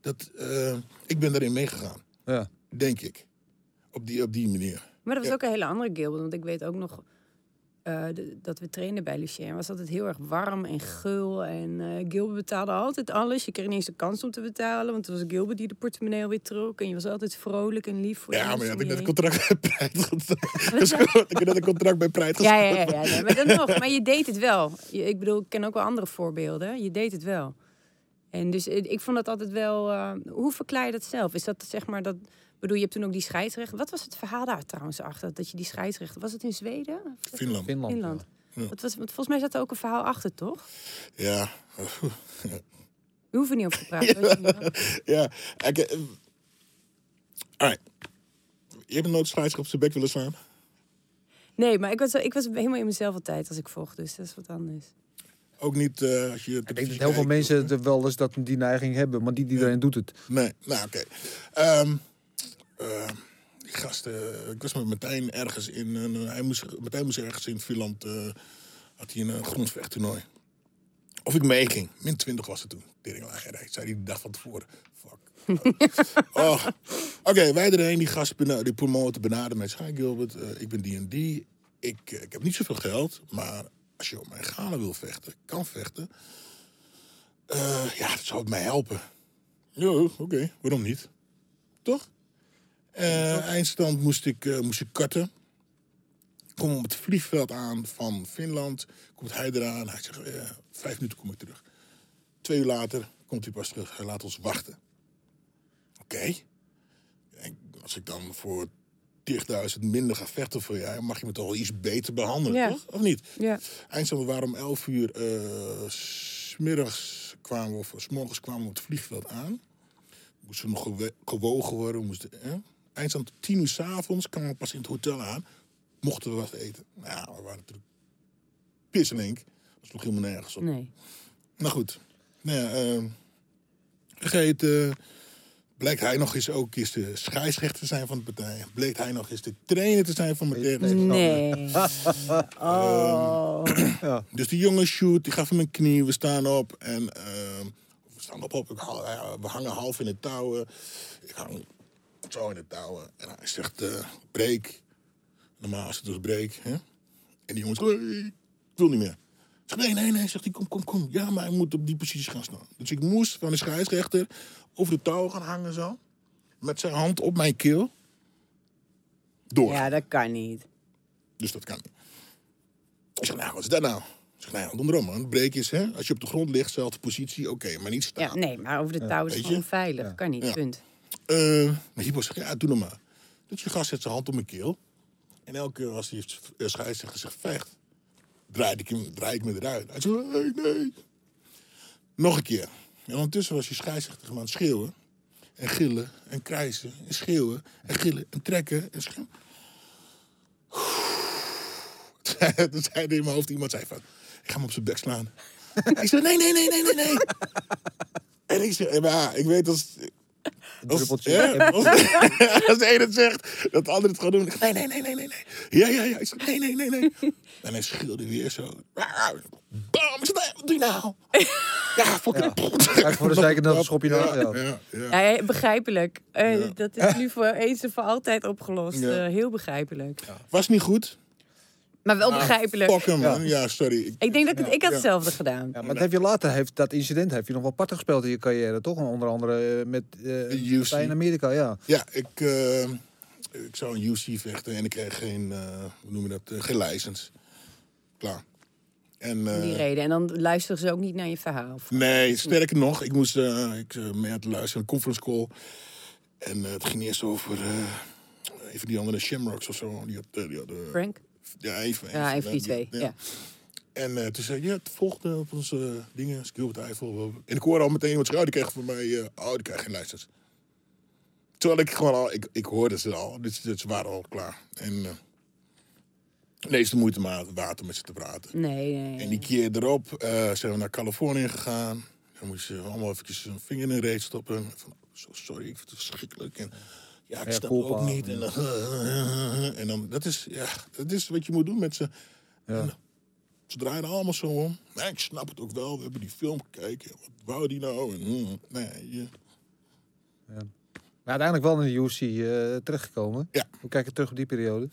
dat, eh, ik ben daarin meegegaan. Ja. Denk ik. Op die, op die manier. Maar dat was Ja. ook een hele andere Gilbert. Want ik weet ook nog eh, de- dat we trainden bij Lucien. was altijd heel erg warm en gul. En eh, Gilbert betaalde altijd alles. Je kreeg niet eens de kans om te betalen. Want het was Gilbert die de portemonnee alweer trok. En je was altijd vrolijk en lief voor Ja, maar ik om had je net een contract bij Pride gesloten. Ik heb net een contract bij Ja, gesloten. ja, ja, ja, maar dan nog. Maar je deed het wel. Je, ik bedoel, ik ken ook wel andere voorbeelden. Je deed het wel. En dus eh, ik vond dat altijd wel... hoe verklaar je dat zelf? Is dat zeg maar dat... ik bedoel, je hebt toen ook die scheidsrechter. Wat was het verhaal daar trouwens achter? Dat je die scheidsrechter... Was het in Zweden? Finland. Finland. Finland. Ja. Dat was, want volgens mij zat er ook een verhaal achter, toch? Ja. We hoeven niet over te praten. weet je niet. ja. Ik, eh, alright. Je hebt nooit scheidsrechter op zijn bek willen slaan? Nee, maar ik was, ik was helemaal in mezelf altijd als ik vocht. Dus dat is wat anders. Ook niet eh, als je... Ik denk dat heel veel mensen er wel eens dat die neiging hebben, maar niet iedereen doet het. Nee, nou oké. Ehm, eh, die gasten, ik was met Martijn ergens in, een, hij moest, Martijn moest ergens in Finland, eh, had hij een uh, grondvechttoernooi. Of ik meeging, min 20 was het toen. Teringlagerij, zei hij de dag van tevoren. Fuck. oh. Oké, wij erheen, die gast, bena- die promotor benaderde mij. Zei, "Hi, Gilbert, eh, ik ben die en die. Ik, eh, ik heb niet zoveel geld, maar als je op mijn gala wil vechten, kan vechten. eh, ja, dat zou het mij helpen. Ja, oké, waarom niet? Toch? Eh, eindstand moest ik, eh, moest ik cutten. Kom op het vliegveld aan van Finland. Komt hij eraan. Hij zegt, eh, vijf minuten kom ik terug. Twee uur later komt hij pas terug. Hij laat ons wachten. Oké. En Als ik dan voor 10.000 minder ga vechten voor jou... mag je me toch wel iets beter behandelen, Ja. toch? Of niet? Ja. Eindstand, we waren om 11 uur. smiddags kwamen we, of s morgens kwamen we op het vliegveld aan. Moesten nog gewogen worden. Moesten, eh? Eindstand, 10 uur s'avonds kwamen we pas in het hotel aan. Mochten we wat eten. Nou, we waren natuurlijk pisselink. Dat sloeg helemaal nergens op. Nee. Nou goed. Nou ja, ehm, gegeten. Blijkt hij nog eens ook eens de scheidsrechter te zijn van de partij. Bleek hij nog eens de trainer te zijn van mijn tegenstander. Nee. Oh. Dus die jongen shoot, die gaf hem een knie, we staan op en ehm, we staan op, op ja, we hangen half in de touwen. Ik hang zo in de touwen en hij zegt eh break. Normaal is het dus break. Hè? En die jongens, "Nee, ik wil niet meer. Ik zeg, nee, nee, nee, zegt hij, kom, kom, kom. Ja, maar hij moet op die positie gaan staan. Dus ik moest van de scheidsrechter over de touw gaan hangen zo. Met zijn hand op mijn keel. Door. Ja, dat kan niet. Dus dat kan niet. Ik zeg, nou, wat is dat nou? Ik zeg, nou ja, donder om, man. Breek is, hè, als je op de grond ligt, zelfde positie, oké, maar niet Ja, staan. nee, maar over de touw is weet gewoon je? veilig. Kan niet, Ja. punt. Eh, maar Hypo zegt, ja, doe nog maar. Dus je gast zet zijn hand op mijn keel. En elke keer als hij eh, scheidsrechter zegt, vecht, draai ik, hem, draai ik me eruit. Hij zegt, nee, nee. Nog een keer. En ondertussen was je scheidsrechter aan het schreeuwen. En gillen en krijsen en schreeuwen en gillen en trekken en schreeuwen. Toen zei er in mijn hoofd iemand zei van, ik ga hem op zijn bek slaan. ik zei, nee, nee, nee, nee, nee, nee. en ik zei, maar ja, ik weet als... Als, druppeltje. ja, als, als de ene het zegt, dat de andere het gaat doen. Nee, nee, nee, nee, nee. nee. Ja, ja, ja. Ik zeg, nee, nee, nee, nee. En hij schreeuwde weer zo. Bam, wat doe je nou? Ja, fucking... Kijk, voor de zeker nog een schopje ja, naar. Ja. ja, ja. Ja, begrijpelijk. Eh, Ja. Dat is nu voor eens en voor altijd opgelost. Ja. Eh, heel begrijpelijk. Was niet goed. Maar wel Ah, begrijpelijk. Fuck hem, man. Ja, sorry. Ik- Ik denk dat ik, het, ik had hetzelfde gedaan. Ja, maar dat heb je later, heeft, dat incident heeft je nog wel parten gespeeld in je carrière, toch? Onder andere eh, met eh UC. bij in Amerika, ja. Ja, ik, eh, ik zou een UC vechten en ik kreeg geen, eh, hoe noem je dat, eh, geen license. Klaar. En, Om die reden. En dan luisteren ze ook niet naar je verhaal. nee, sterker nog, ik moest eh, ik, eh, mee aan het luisteren, een conference call. En eh, het ging eerst over eh, even die andere Shamrocks of zo. Die had, eh, die Frank? Ja, even. Ja, even die twee. Ja. En eh, toen zei hij, ja, het volgende op onze eh, dingen, Gilbert Eiffel. En ik hoorde al meteen oh, die krijgt van mij, eh, oh, die krijgt geen license. Terwijl ik gewoon al, ik, ik hoorde ze al, dus, dus ze waren al klaar. En nee, is de moeite om met ze te praten. Nee, nee. En die keer erop zijn we naar Californië gegaan. Dan moest je allemaal eventjes een vinger in de reet stoppen. Van, zo, sorry, ik vind het verschrikkelijk. En, ja, ik Ja, snap ook niet. En dan, en dan, dat is, ja, dat is wat je moet doen met ze. Ja. Ze draaien allemaal zo om. Nee, ik snap het ook wel. We hebben die film gekeken. Wat wou die nou? En, hmm, nee, je, Maar uiteindelijk wel in de UFC eh, terechtgekomen. Ja. Hoe kijk je terug op die periode?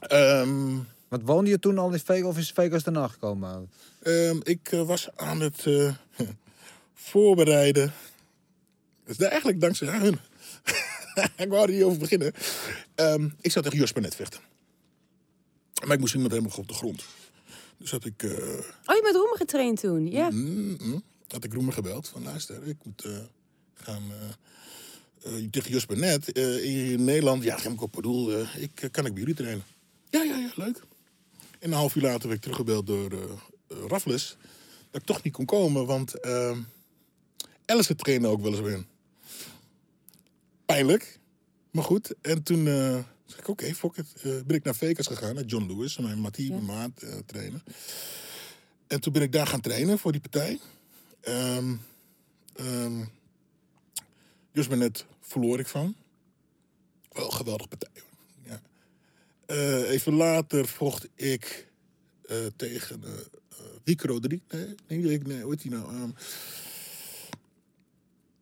Ehm, Want woonde je toen al in Vegas of is Vegas daarna gekomen? ehm, ik eh, was aan het eh, voorbereiden. Dus eigenlijk dankzij hun. ik wou er niet over beginnen. Ehm, ik zat tegen Jos net vechten. Maar ik moest iemand helemaal op de grond. Dus had ik, eh, Oh, je bent Roemer getraind toen? Ja. mm, mm, had ik Roemer gebeld. Van luister, ik moet eh, gaan... eh, tegen Jos Burnett eh, in Nederland. Ja, Remco Padoel, eh ik, kan ik bij jullie trainen? Ja, ja, ja, leuk. En een half uur later werd ik teruggebeld door eh, Raffles. Dat ik toch niet kon komen, want Alice trainde ook wel eens hen. Pijnlijk, maar goed. En toen zei ik, oké, fuck it. Eh, ben ik naar Vegas gegaan, naar John Lewis, mijn Mattie, Ja. mijn maat, eh, trainer. En toen ben ik daar gaan trainen voor die partij. Ehm ehm Jos net verloor ik van. Wel een geweldige partij. Ja. Even later vocht ik tegen Rico Rodriguez. Nee, nee, nee, nee, hoe heet die nou? Um,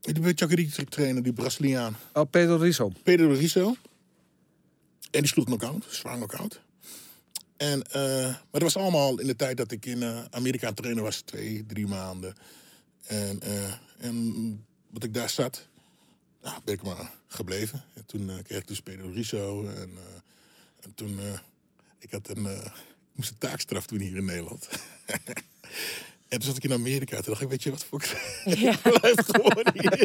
die bij Chacarita trainen, die Braziliaan. Oh, Pedro Rizzo. Pedro Rizzo. En die sloeg knock-out, zwaar knock-out. En, eh, maar dat was allemaal in de tijd dat ik in eh, Amerika aan het trainen was. Twee, drie maanden. En, eh, en wat ik daar zat, nou, ben ik maar gebleven. En toen kreeg ik dus Pedro Rizzo. En, en toen, ik had een, ik moest een taakstraf doen hier in Nederland. en toen zat ik in Amerika. Toen dacht ik, weet je wat, fuck. Ja. ik blijf gewoon hier.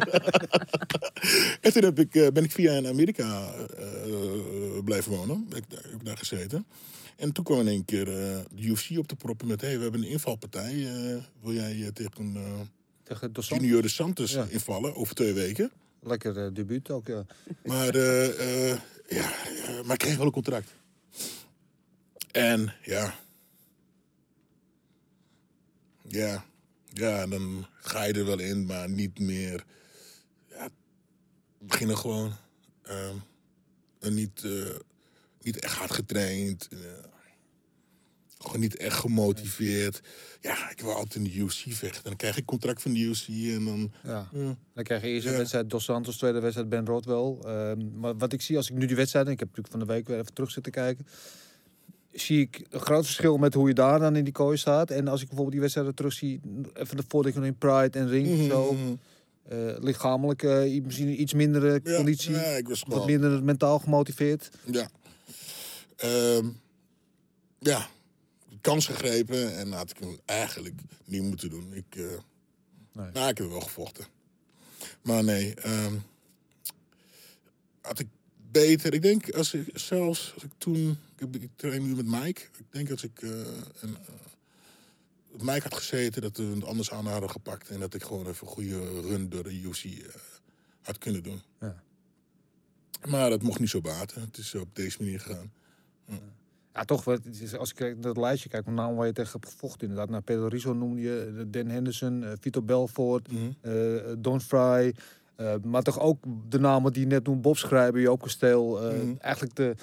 en toen heb ik, eh, ben ik via in Amerika eh, blijven wonen. Ik daar, heb ik daar gezeten. En toen kwam in één keer eh, de UFC op te proppen met... hey, we hebben een invalpartij. eh, wil jij tegen eh Tegen Dos Santos. Junior de Santos Ja. invallen over twee weken? Lekker debuut ook, ja. Maar, eh, eh, ja, eh, maar ik kreeg wel een contract. En ja. Ja. Ja, dan ga je er wel in, maar niet meer. Ja, beginnen gewoon. en niet, eh, niet echt hard getraind. eh, gewoon niet echt gemotiveerd. Ja, ik wil altijd in de UFC vechten. Dan krijg ik contract van de UFC en dan. ja. ja. Dan krijg je eerst een Ja. wedstrijd Dos Santos, tweede wedstrijd Ben Rodwell. Ehm, maar wat ik zie als ik nu die wedstrijd, ik heb natuurlijk van de week weer even terug zitten kijken, zie ik een groot verschil met hoe je daar dan in die kooi staat. En als ik bijvoorbeeld die wedstrijden terug zie, even de voordeel in Pride en Ring, Mhm, zo, mhm. eh, lichamelijk eh, misschien iets mindere Ja, conditie, ik was wat minder mentaal gemotiveerd. Ja. Ehm, ja. Kans gegrepen en had ik hem eigenlijk niet moeten doen. Ik, eh Nee. nou, ik heb wel gevochten. Maar nee, ehm, had ik beter. Ik denk als ik zelfs als ik toen. Ik, heb, ik train nu met Mike. Ik denk als ik. eh een, eh, Mike had gezeten, dat we het anders aan hadden gepakt. En dat ik gewoon even een goede run door de UFC eh, had kunnen doen. Ja. Maar dat mocht niet zo baten. Het is op deze manier gegaan. Ja, toch, het is- als ik naar het lijstje kijk, met name waar je tegen hebt gevochten, inderdaad. Naar Pedro Rizzo noemde je, Dan Henderson, Vito Belfort, Mhm. Don Fry, maar toch ook de namen die je net noemde, Bob Schrijver, Joop Kasteel. Mhm. Eigenlijk de,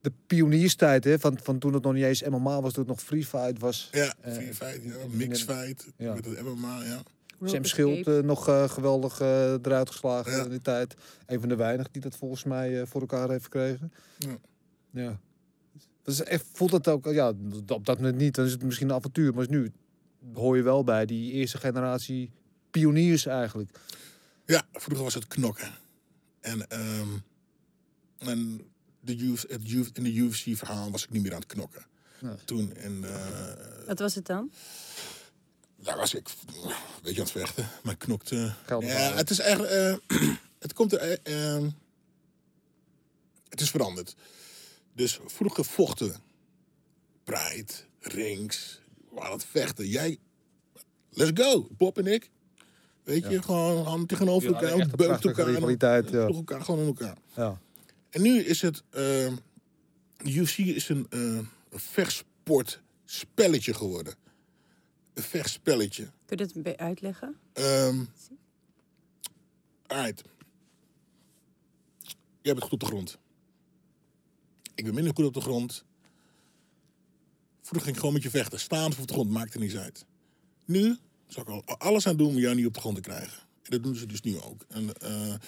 de pionierstijd, hè, van, van toen het nog niet eens MMA was, toen het nog Free Fight was. Ja, Eh, vier fight, ja, in- mixfight, ja. met het MMA, ja. Rope Sam Schild eh, nog eh, geweldig eh, eruit geslagen Ja. in die tijd. Een van de weinigen die dat volgens mij eh, voor elkaar heeft gekregen. Ja. ja. Dus echt, voelt het ook, ja, op dat moment niet. Dan is het misschien een avontuur. Maar nu hoor je wel bij die eerste generatie pioniers eigenlijk. Ja, vroeger was het knokken. En, ehm, en de youth, het youth, in de UFC-verhaal was ik niet meer aan het knokken. Nee. Toen, en eh, Wat was het dan? daar was ik een beetje aan het vechten. Maar ik knokte. Geld Ja, het is eigenlijk. eh, het komt er. eh, ehm, het is veranderd. Dus vroeger vochten. Pride, rings, we waren aan het vechten. Jij, let's go, Bob en ik. Weet je, gewoon handen tegenover elkaar, prachtige elkaar. ja. elkaar gewoon in elkaar. Ja. En nu is het. ehm de UFC is een, een vechtsportspelletje geworden. Een vechtspelletje. Kun je dat een beetje uitleggen? Ehm alright. Jij bent goed op de grond. Ik ben minder goed op de grond. Vroeger ging ik gewoon met je vechten. Staan of op de grond, maakt er niets uit. Nu zal ik al alles aan doen om jou niet op de grond te krijgen. En dat doen ze dus nu ook. En, eh, De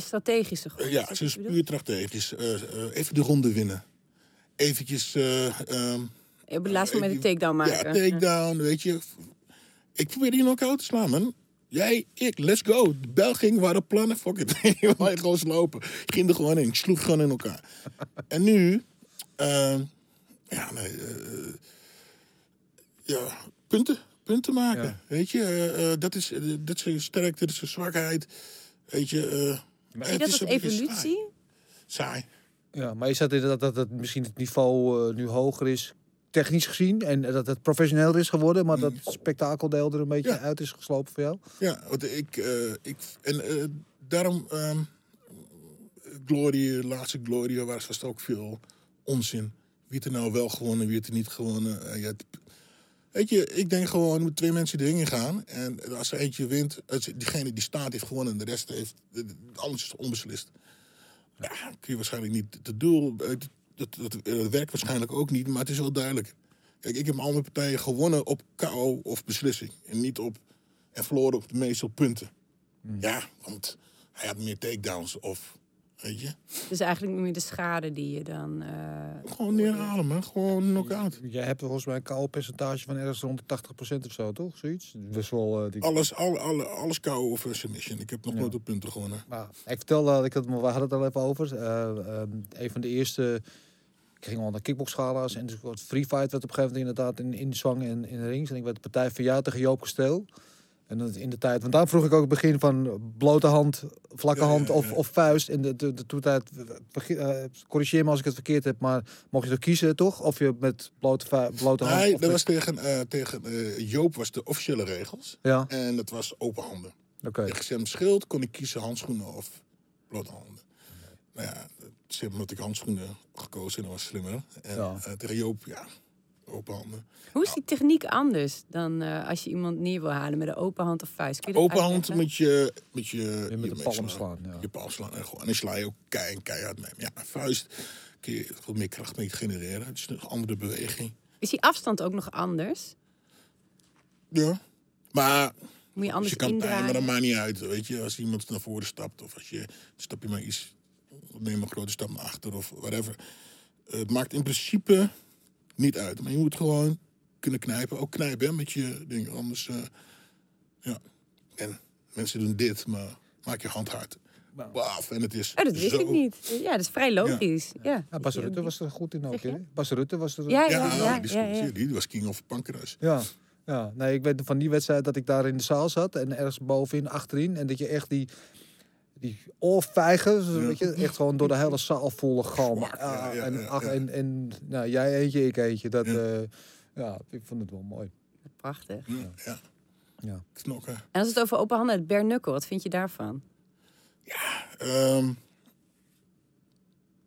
strategische groep. ja, het is puur strategisch. Eh, eh, even de ronde winnen. Eventjes... eh, ehm, Op het laatste moment een die- takedown maken. Ja, takedown, weet je. Ik probeerde je knock-out te slaan, man. Jij, ik, let's go. De bel ging, waren plannen, fuck it. Je gewoon slopen. Ik ging er gewoon in, ik sloeg gewoon in elkaar. en nu, ehm, ja, nee, eh, ja, punten, punten maken. Ja. Weet je, eh, eh, dat, is, dat is je sterkte, dat is je zwakheid. Weet je, eh, Zie het je dat als evolutie? Saai. saai. Ja, maar is dat inderdaad dat het misschien het niveau eh, nu hoger is, technisch gezien, en dat het professioneler is geworden, maar dat het spektakeldeel er een beetje Ja. uit is geslopen voor jou? Ja, want ik, eh, ik en eh, daarom, ehm Glory, laatste Glory, was was ook veel onzin. Wie heeft er nou wel gewonnen, wie heeft er niet gewonnen. Je hebt- weet je, ik denk gewoon, moeten twee mensen de ring in gaan. En als er eentje wint, diegene die staat heeft gewonnen en de rest heeft, alles is onbeslist. Ja, kun je waarschijnlijk niet het doel, het, het, het, het werkt waarschijnlijk ook niet, maar het is wel duidelijk. Kijk, ik heb al mijn partijen gewonnen op KO of beslissing. En niet op, en verloren op de meeste punten. Ja, want hij had meer takedowns of, weet je. Dus eigenlijk meer de schade die je dan... eh, Gewoon neerhalen, man. Gewoon knock-out. Jij hebt volgens mij een KO-percentage van ergens rond de 80% of zo, toch? Zoiets? Best wel... eh, die... Alles, alle, alle, alles KO of een submission. Ik heb nog Ja. nooit op punten gewonnen. Maar ik vertelde, dat ik het, we hadden het al even over. eh, ehm, een van de eerste. Ik ging al naar kickboxschala's en dus wat free fight werd op een gegeven moment inderdaad in, in zwang en in de rings. En ik werd de partij van jou tegen Joop Kasteel. En dat in de tijd, want daar vroeg ik ook het begin van blote hand, vlakke hand Of, of vuist. En de, de, de toetijd, eh, corrigeer me als ik het verkeerd heb, maar mocht je er kiezen toch? Of je met blote, blote hand. Nee, dat was tegen, eh, tegen eh, Joop was de officiële regels. Ja, En dat was open handen. oké. Tegen Sam Schild kon ik kiezen handschoenen of blote handen. Nou ja, Sam had ik handschoenen gekozen en dat was slimmer. En Ja. tegen Joop, ja, open handen. Hoe is die techniek anders dan eh, als je iemand neer wil halen met een open hand of vuist? Kun je dat Open hand met je... Met je, met je de palm slaan. Ja. Je palm slaan. En, gewoon, en dan sla je ook kei en keihard mee. Ja, een vuist kun je wat meer kracht mee genereren. Het is een andere beweging. Is die afstand ook nog anders? Ja. Maar Moet je anders je kan indraaien? dat maakt niet uit. Weet je, als iemand naar voren stapt of als je stap je maar iets, neem een grote stap naar achter of whatever. Het maakt in principe niet uit. Maar je moet gewoon kunnen knijpen. Ook knijpen hè, met je ding. Anders, eh, ja. En mensen doen dit, maar maak je hand hard. Waf, en het is Oh, dat wist zo- ik niet. Ja, dat is vrij logisch. Ja, Ja, Bas Rutte was er goed in ook. Hè? Bas Rutte was er. Ja, Ja, ja, ja. die, ja, ja. Die was king of Pancras. Ja, ja. Nee, ik weet van die wedstrijd dat ik daar in de zaal zat en ergens bovenin, achterin. En dat je echt die, die oorvijgen, Ja. weet je, echt gewoon door de hele zaal volle galm. Zwak, ja, Ja, ja, en, ja, ach, ja. en, en nou, jij eentje, ik eentje. Dat, Ja. ja. ja, ik vond het wel mooi. Prachtig. Ja, ja. Ja. knokken. En als het over open handen, het knuckle, wat vind je daarvan? Ehm,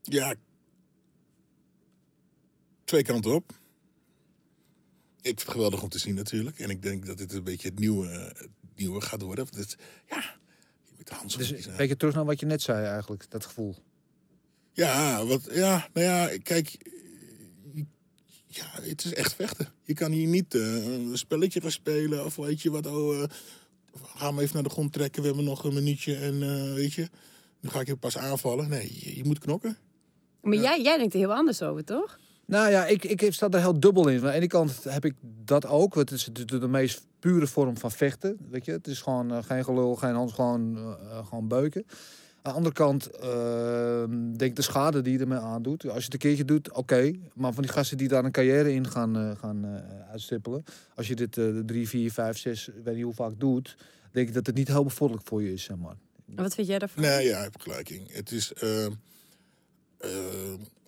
ja. Twee kanten op. Ik vind het geweldig om te zien natuurlijk. En ik denk dat dit een beetje het nieuwe, het nieuwe gaat worden. Het, ja, moet handschoen Dus kiezen. een beetje terug naar wat je net zei eigenlijk, dat gevoel. Ja, wat, ja, nou ja, kijk. Ja, het is echt vechten. Je kan hier niet eh, een spelletje gaan spelen of weet je wat. Oh, eh, ga hem even naar de grond trekken. We hebben nog een minuutje en eh, weet je. Nu ga ik je pas aanvallen. Nee, je, je moet knokken. Maar jij, jij denkt er heel anders over, toch? Nou ja, ik, ik sta er heel dubbel in. Aan de ene kant heb ik dat ook. want Het is de, de, de meest pure vorm van vechten. Weet je? Het is gewoon eh, geen gelul, geen hand, gewoon, eh, eh, gewoon beuken. Aan de andere kant eh, denk ik de schade die je ermee aandoet. Als je het een keertje doet, oké. Maar van die gasten die daar een carrière in gaan, eh, gaan eh, uitstippelen. Als je dit eh, drie, vier, vijf, zes, weet niet hoe vaak doet. Denk ik dat het niet heel bevorderlijk voor je is, zeg maar. En Wat vind jij daarvan? Nee, ja, je hebt gelijk in. Het is. eh, eh,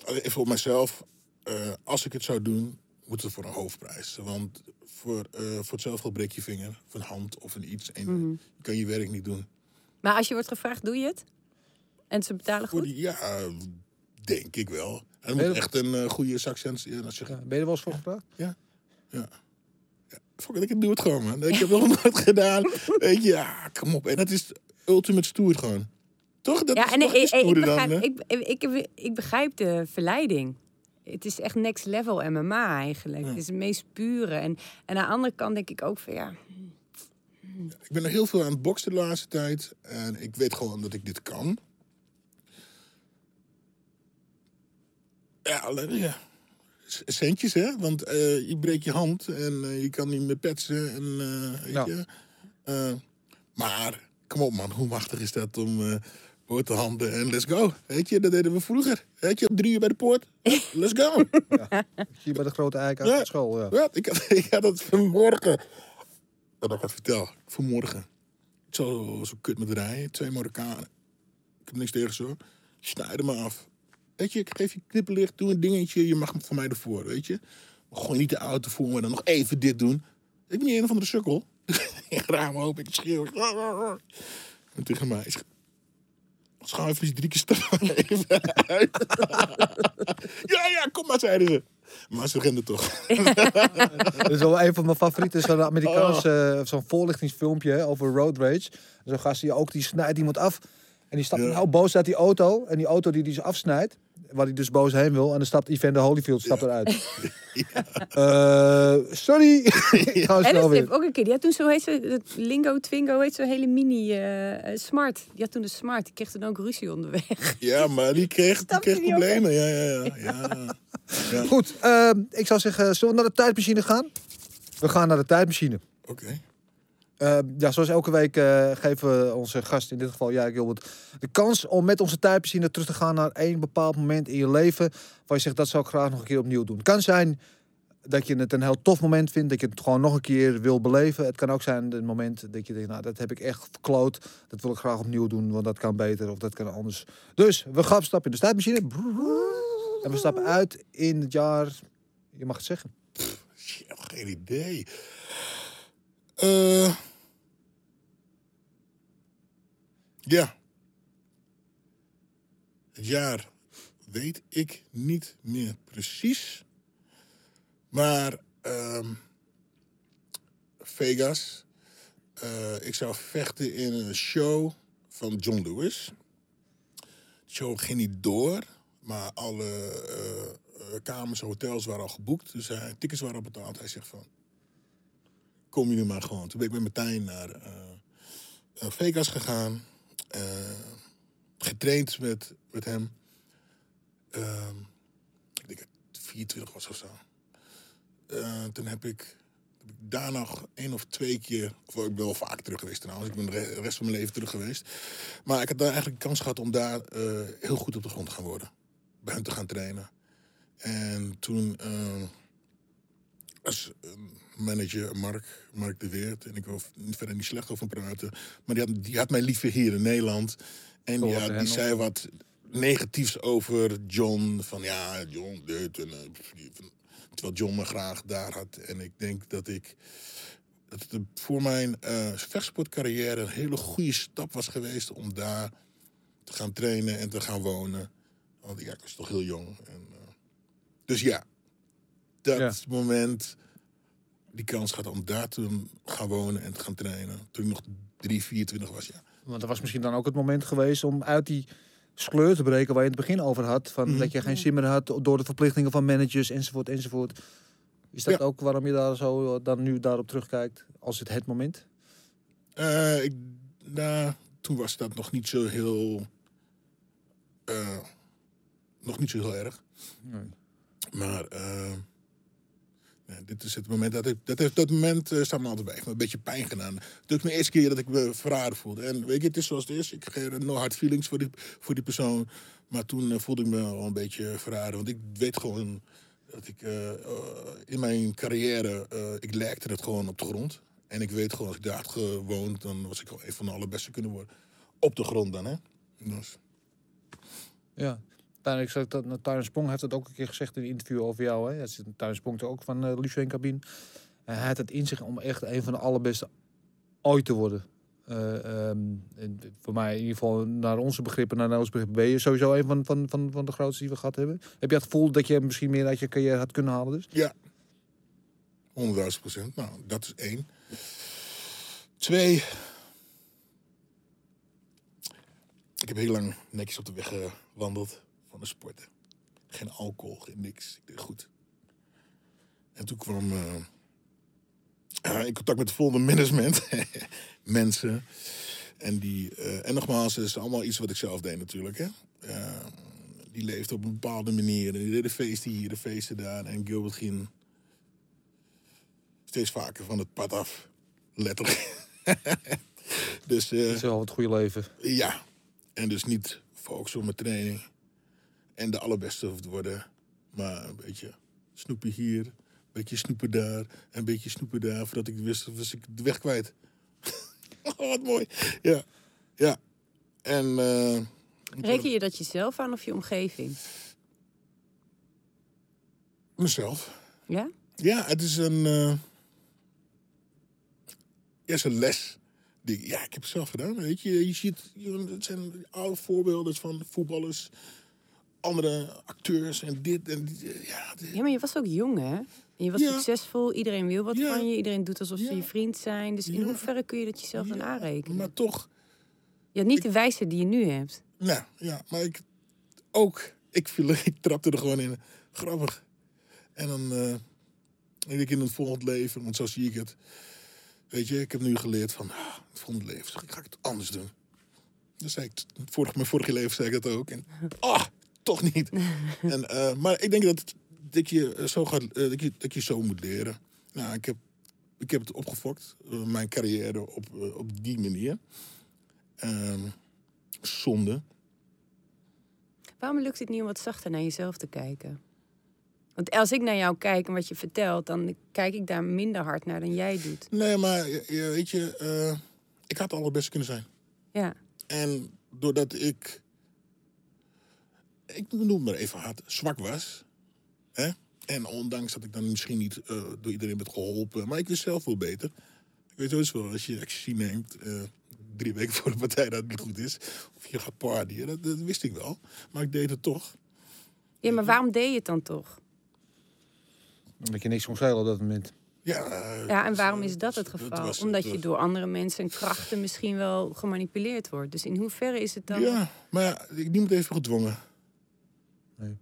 even op mijzelf. eh, als ik het zou doen, moet het voor een hoofdprijs. Want voor, eh, voor hetzelfde breek je vinger, of een hand of een iets. En Mhm. je kan je werk niet doen. Maar als je wordt gevraagd, doe je het? En ze betalen Voor goed? die, ja, denk ik wel. En moet echt een eh, goede zijn. Als je, Ja, ben je er wel eens voor gevraagd? Fuck it, ik doe het gewoon, man. Ik heb het nog nooit gedaan. Weet je, ja, kom op. En dat is ultimate stoer gewoon. Toch? Dat Ja, is en dan, ik, ik, ik, ik begrijp de verleiding. Het is echt next level MMA eigenlijk. Het is het meest pure. En, en aan de andere kant denk ik ook van ja, Ik ben er heel veel aan het boksen de laatste tijd. En ik weet gewoon dat ik dit kan. Ja, alleen, ja. Centjes, hè? Want eh, je breekt je hand en eh, je kan niet meer petsen. En, eh, weet Ja. je? Eh, maar, kom op man, hoe machtig is dat om eh boterhanden en let's go. Weet je, dat deden we vroeger. Weet je, om drie uur bij de poort. Let's go. Zie je bij de grote eik uit Ja. de school. Ja. Ja, ik, had, ik had het vanmorgen. Dat ik het vertel. Vanmorgen. Zo, zo kut met rijden. Twee Marokkanen. Ik heb niks tegen zo. Snijden me af. Weet je, ik geef je knipperlicht. Doe een dingetje. Je mag van mij ervoor, weet je. Maar gooi niet de auto voor me. Dan nog even dit doen. Ik ben niet een of andere sukkel. ik raam open. Ik schreeuw. En tegen mij. Even drie keer staan. Even uit. ja, ja, kom maar, zeiden ze. Maar ze renden toch. Dat is wel een van mijn favorieten, zo'n Amerikaanse eh, zo'n voorlichtingsfilmpje hè, over road rage. Zo'n gast die ook, die snijdt iemand af. En die stapt Ja. nou boos uit die auto. En die auto die die ze afsnijdt, waar hij dus boos heen wil. En dan stapt Evander Holyfield stapt eruit. Eh, sorry. Ga En dat heb ik ook een keer. Die had toen zo heet ze, het Lingo Twingo heet zo'n hele mini eh, eh, Smart. Die had toen de Smart. Die kreeg toen ook ruzie onderweg. Ja, maar die kreeg, die kreeg die problemen. Ja, ja, ja. ja. Goed, eh, ik zou zeggen, zullen we naar de tijdmachine gaan? We gaan naar de tijdmachine. Oké. Eh, ja, zoals elke week eh, geven we onze gast, in dit geval jij Gilbert, de kans om met onze tijdmachine terug te gaan naar één bepaald moment in je leven. Waar je zegt, dat zou ik graag nog een keer opnieuw doen. Kan zijn dat je het een heel tof moment vindt, dat je het gewoon nog een keer wil beleven. Het kan ook zijn het moment dat je denkt, nou dat heb ik echt verkloot. Dat wil ik graag opnieuw doen, want dat kan beter of dat kan anders. Dus we gaan stappen in de tijdmachine. En we stappen uit in het jaar, je mag het zeggen. Shit, geen idee. Eh ja. Het jaar weet ik niet meer precies. Maar ehm, Vegas. Eh, ik zou vechten in een show van John Lewis. De show ging niet door, maar alle eh, kamers hotels waren al geboekt. Dus hij, tickets waren al betaald. Hij zegt van, kom je nu maar gewoon. Toen ben ik met Martijn naar eh, Vegas gegaan. eh, getraind met, met hem. Ehm, ik denk dat het 24 was of zo. Toen heb ik, heb ik daar nog één of twee keer... Of ik ben wel vaak terug geweest trouwens. Ik ben de re- de rest van mijn leven terug geweest. Maar ik had daar eigenlijk de kans gehad om daar heel goed op de grond te gaan worden. Bij hem te gaan trainen. En toen was eh, manager Mark, Mark de Weert... en ik wil er verder niet slecht over praten... maar die had, die had mij liever hier in Nederland. En die nog. zei wat negatiefs over John. Van ja, John dit en... eh, die- terwijl John me graag daar had. En ik denk dat ik... Dat het voor mijn eh vechtsportcarrière een hele goede stap was geweest... om daar te gaan trainen en te gaan wonen. Want ja, ik was toch heel jong. En, eh, dus ja, dat Ja. moment, die kans gehad om daar te gaan wonen en te gaan trainen. Toen ik nog 3, 24 was, ja. Want dat was misschien dan ook het moment geweest om uit die sleur te breken waar je het begin over had. Van Mhm. dat je geen zin meer had door de verplichtingen van managers enzovoort enzovoort. Is dat Ja. ook waarom je daar zo eh, dan nu daarop terugkijkt als het het moment? Eh, ik, nou, toen was dat nog niet zo heel. eh, nog niet zo heel erg. Nee. Maar dit is het moment dat ik. Dat, heeft, dat moment eh, staat me altijd bij. Ik heb me een beetje pijn gedaan. Het is mijn eerste keer dat ik me verraden voelde. En weet je, het is zoals het is. Ik heb no hard feelings voor die, voor die persoon. Maar toen eh, voelde ik me wel een beetje verraden. Want ik weet gewoon dat ik eh, in mijn carrière. ik lekte het gewoon op de grond. En ik weet gewoon, als ik daar had gewoond, dan was ik wel een van de allerbeste kunnen worden. Op de grond dan, hè? Dus, Ja. Ik dat nou, Tuin Sprong heeft het ook een keer gezegd in een interview over jou. Hè? Dat toch ook van uh, Lucien Cabine. En hij had het in zich om echt een van de allerbeste ooit te worden. Eh, ehm, voor mij in ieder geval naar onze begrippen, naar begrippen, ben je sowieso een van, van, van, van de grootste die we gehad hebben. Heb je het gevoel dat je misschien meer uit je carrière had kunnen halen dus? Ja. 100.000 procent. Nou, dat is één. Twee. Ik heb heel lang netjes op de weg gewandeld de sporten. Geen alcohol, geen niks. Ik deed goed. En toen kwam eh, ja, in contact met het volgende management. Mensen. En, die, eh, en nogmaals, het is allemaal iets wat ik zelf deed natuurlijk. Hè? Die leefde op een bepaalde manier. En die deden feesten hier, de feesten daar. En Gilbert ging steeds vaker van het pad af. Letterlijk. dus eh, Dat is wel het goede leven. ja. En dus niet focussen op mijn training. En de allerbeste hoeft te worden. Maar een beetje snoepen hier. Een beetje snoepen daar. En een beetje snoepen daar. Voordat ik wist, was ik de weg kwijt. oh, wat mooi. Ja. Ja. En... eh, Reken je dat jezelf aan of je omgeving? Mezelf. Ja? Ja, het is een. eh ja, is een les. Die, ja, ik heb het zelf gedaan. Weet je, je ziet. Het zijn oude voorbeelden van voetballers, andere acteurs en dit en die, ja, dit- Ja, maar je was ook jong, hè? En je was Ja. succesvol, iedereen wil wat Ja. van je. Iedereen doet alsof ze Ja. je vriend zijn. Dus in Ja. hoeverre kun je dat jezelf dan Ja, aanrekenen? Maar toch, Je had niet de wijsheid die je nu hebt. nou ja, maar ik ook. Ik, viel, ik trapte er gewoon in. Grappig. En dan. eh denk ik in het volgend leven, want zo zie ik het. Weet je, ik heb nu geleerd van. ah, het volgende leven ga ik het anders doen. Dat zei ik. Vorig, mijn vorige leven zei ik dat ook. En. Ah, toch niet. en, eh, maar ik denk dat, dat, je zo gaat, eh, dat, je, dat je zo moet leren. Nou, ik heb, ik heb het opgefokt. eh, mijn carrière op, op die manier. Ehm, zonde. Waarom lukt het niet om wat zachter naar jezelf te kijken? Want als ik naar jou kijk en wat je vertelt, dan kijk ik daar minder hard naar dan jij doet. Nee, maar weet je, ik had het allerbeste kunnen zijn. Ja. En doordat ik, ik noem het maar even hard, zwak was. Hè? En ondanks dat ik dan misschien niet eh, door iedereen werd geholpen, maar ik wist zelf wel beter. Ik weet sowieso wel, als je ecstasy neemt, eh, drie weken voor de partij dat het niet goed is, of je gaat partyen, dat, dat wist ik wel. Maar ik deed het toch. ja, maar waarom deed je het dan toch? Omdat je niks kon op dat moment. Ja, eh, Ja, en waarom eh, is dat het geval? was- Omdat het je was- door andere mensen en krachten misschien wel gemanipuleerd wordt. Dus in hoeverre is het dan... Ja, maar ja, ik niemand heeft me gedwongen.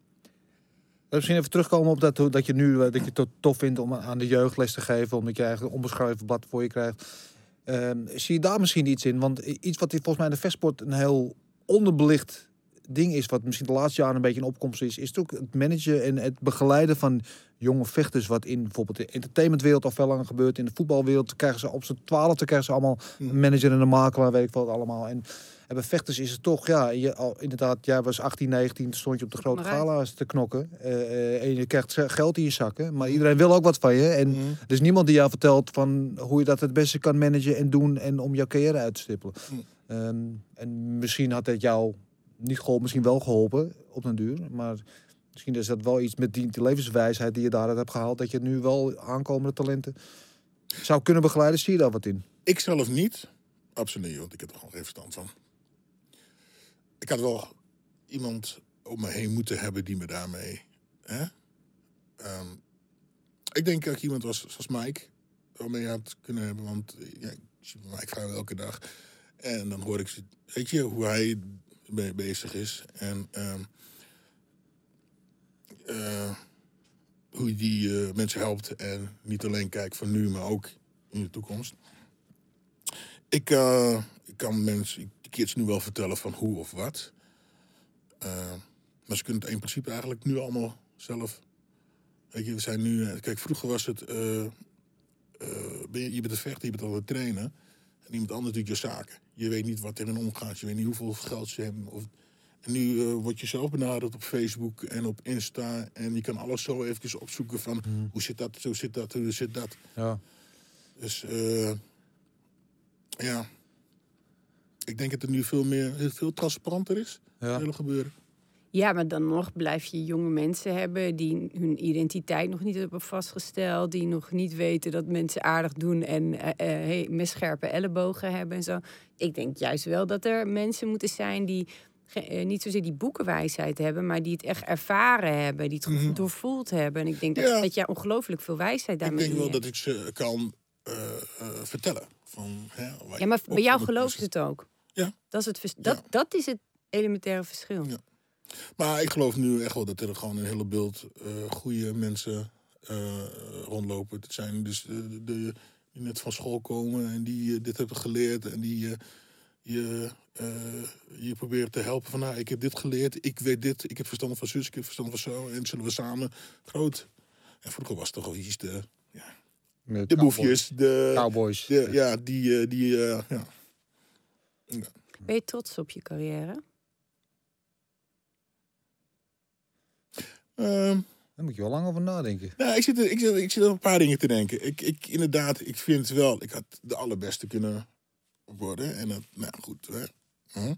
Misschien even terugkomen op dat, dat je nu eh, dat je het to- tof vindt om aan de jeugd les te geven, omdat je eigenlijk een onbeschreven blad voor je krijgt. Ehm, zie je daar misschien iets in? Want iets wat volgens mij in de vechtsport een heel onderbelicht ding is, wat misschien de laatste jaren een beetje in opkomst is, is ook het managen en het begeleiden van jonge vechters, wat in bijvoorbeeld de entertainmentwereld al veel langer gebeurt. In de voetbalwereld krijgen ze op z'n twaalfde krijgen ze allemaal een manager en een makelaar, weet ik wat allemaal. En, en bij vechters is het toch, ja, je, al, inderdaad, jij was 18, 19, toen stond je op de grote gala's te knokken. eh, eh, en je krijgt ze- geld in je zakken, maar iedereen wil ook wat van je. En Mhm. er is niemand die jou vertelt van hoe je dat het beste kan managen en doen en om jouw carrière uit te stippelen. Mm. Ehm, en misschien had het jou niet geholpen, misschien wel geholpen op den duur. Maar misschien is dat wel iets met die, die levenswijsheid die je daaruit hebt gehaald, dat je nu wel aankomende talenten zou kunnen begeleiden. Zie je daar wat in? Ik zelf niet. Absoluut niet, want ik heb er gewoon geen verstand van. Ik had wel iemand om me heen moeten hebben die me daarmee. Hè? Ehm, ik denk dat ik iemand was zoals Mike, waarmee je had kunnen hebben. Want ja, ik zie Mike elke dag. En dan hoor ik, weet je, hoe hij mee bezig is. En ehm, eh, hoe die eh, mensen helpt. En niet alleen kijkt van nu, maar ook in de toekomst. Ik, eh, ik kan mensen, kids nu wel vertellen van hoe of wat. Eh, maar ze kunnen het in principe eigenlijk nu allemaal zelf. Weet je, we zijn nu. eh, Kijk, vroeger was het. eh, ben je, je bent een vechter, je bent al een trainen. En iemand anders doet je zaken. Je weet niet wat erin omgaat. Je weet niet hoeveel geld ze hebben. Of... En nu word je zelf benaderd op Facebook en op Insta. En je kan alles zo eventjes opzoeken van hoe zit dat, hoe zit dat, hoe zit dat. Ja. Dus ja, ik denk dat het nu veel meer, veel transparanter is. Ja. Het hele gebeuren. Ja, maar dan nog blijf je jonge mensen hebben die hun identiteit nog niet hebben vastgesteld. Die nog niet weten dat mensen aardig doen en eh, eh, hey, met scherpe ellebogen hebben en zo. Ik denk juist wel dat er mensen moeten zijn die eh, niet zozeer die boekenwijsheid hebben, maar die het echt ervaren hebben, die het Mhm. doorvoeld hebben. En ik denk dat, Ja. dat jij ongelooflijk veel wijsheid Ik daarmee denk wel hebt. dat ik ze kan eh, eh, vertellen. Van, hè, Ja, maar bij jou geloven ze het ook. Ja. Dat is het, vers- dat, Ja. dat is het elementaire verschil. Ja. Maar ik geloof nu echt wel dat er gewoon een hele beeld eh goede mensen eh, rondlopen. Het zijn dus de, de- die net van school komen en die eh, dit hebben geleerd. En die eh, je, eh, je probeert te helpen van, nou, ik heb dit geleerd, ik weet dit, ik heb verstand van zus, ik heb verstand van zo. En zullen we samen groot. En vroeger was het toch wel iets de, ja, de boefjes, de, Cowboys. de, ja, die, eh, die eh, ja. Ben je trots op je carrière? Ehm, Daar moet je wel lang over nadenken. Nou, ik zit, er, ik, zit, ik zit er een paar dingen te denken. Ik, ik, inderdaad, ik vind wel, ik had de allerbeste kunnen worden. En dat, nou goed. Hè. Hm.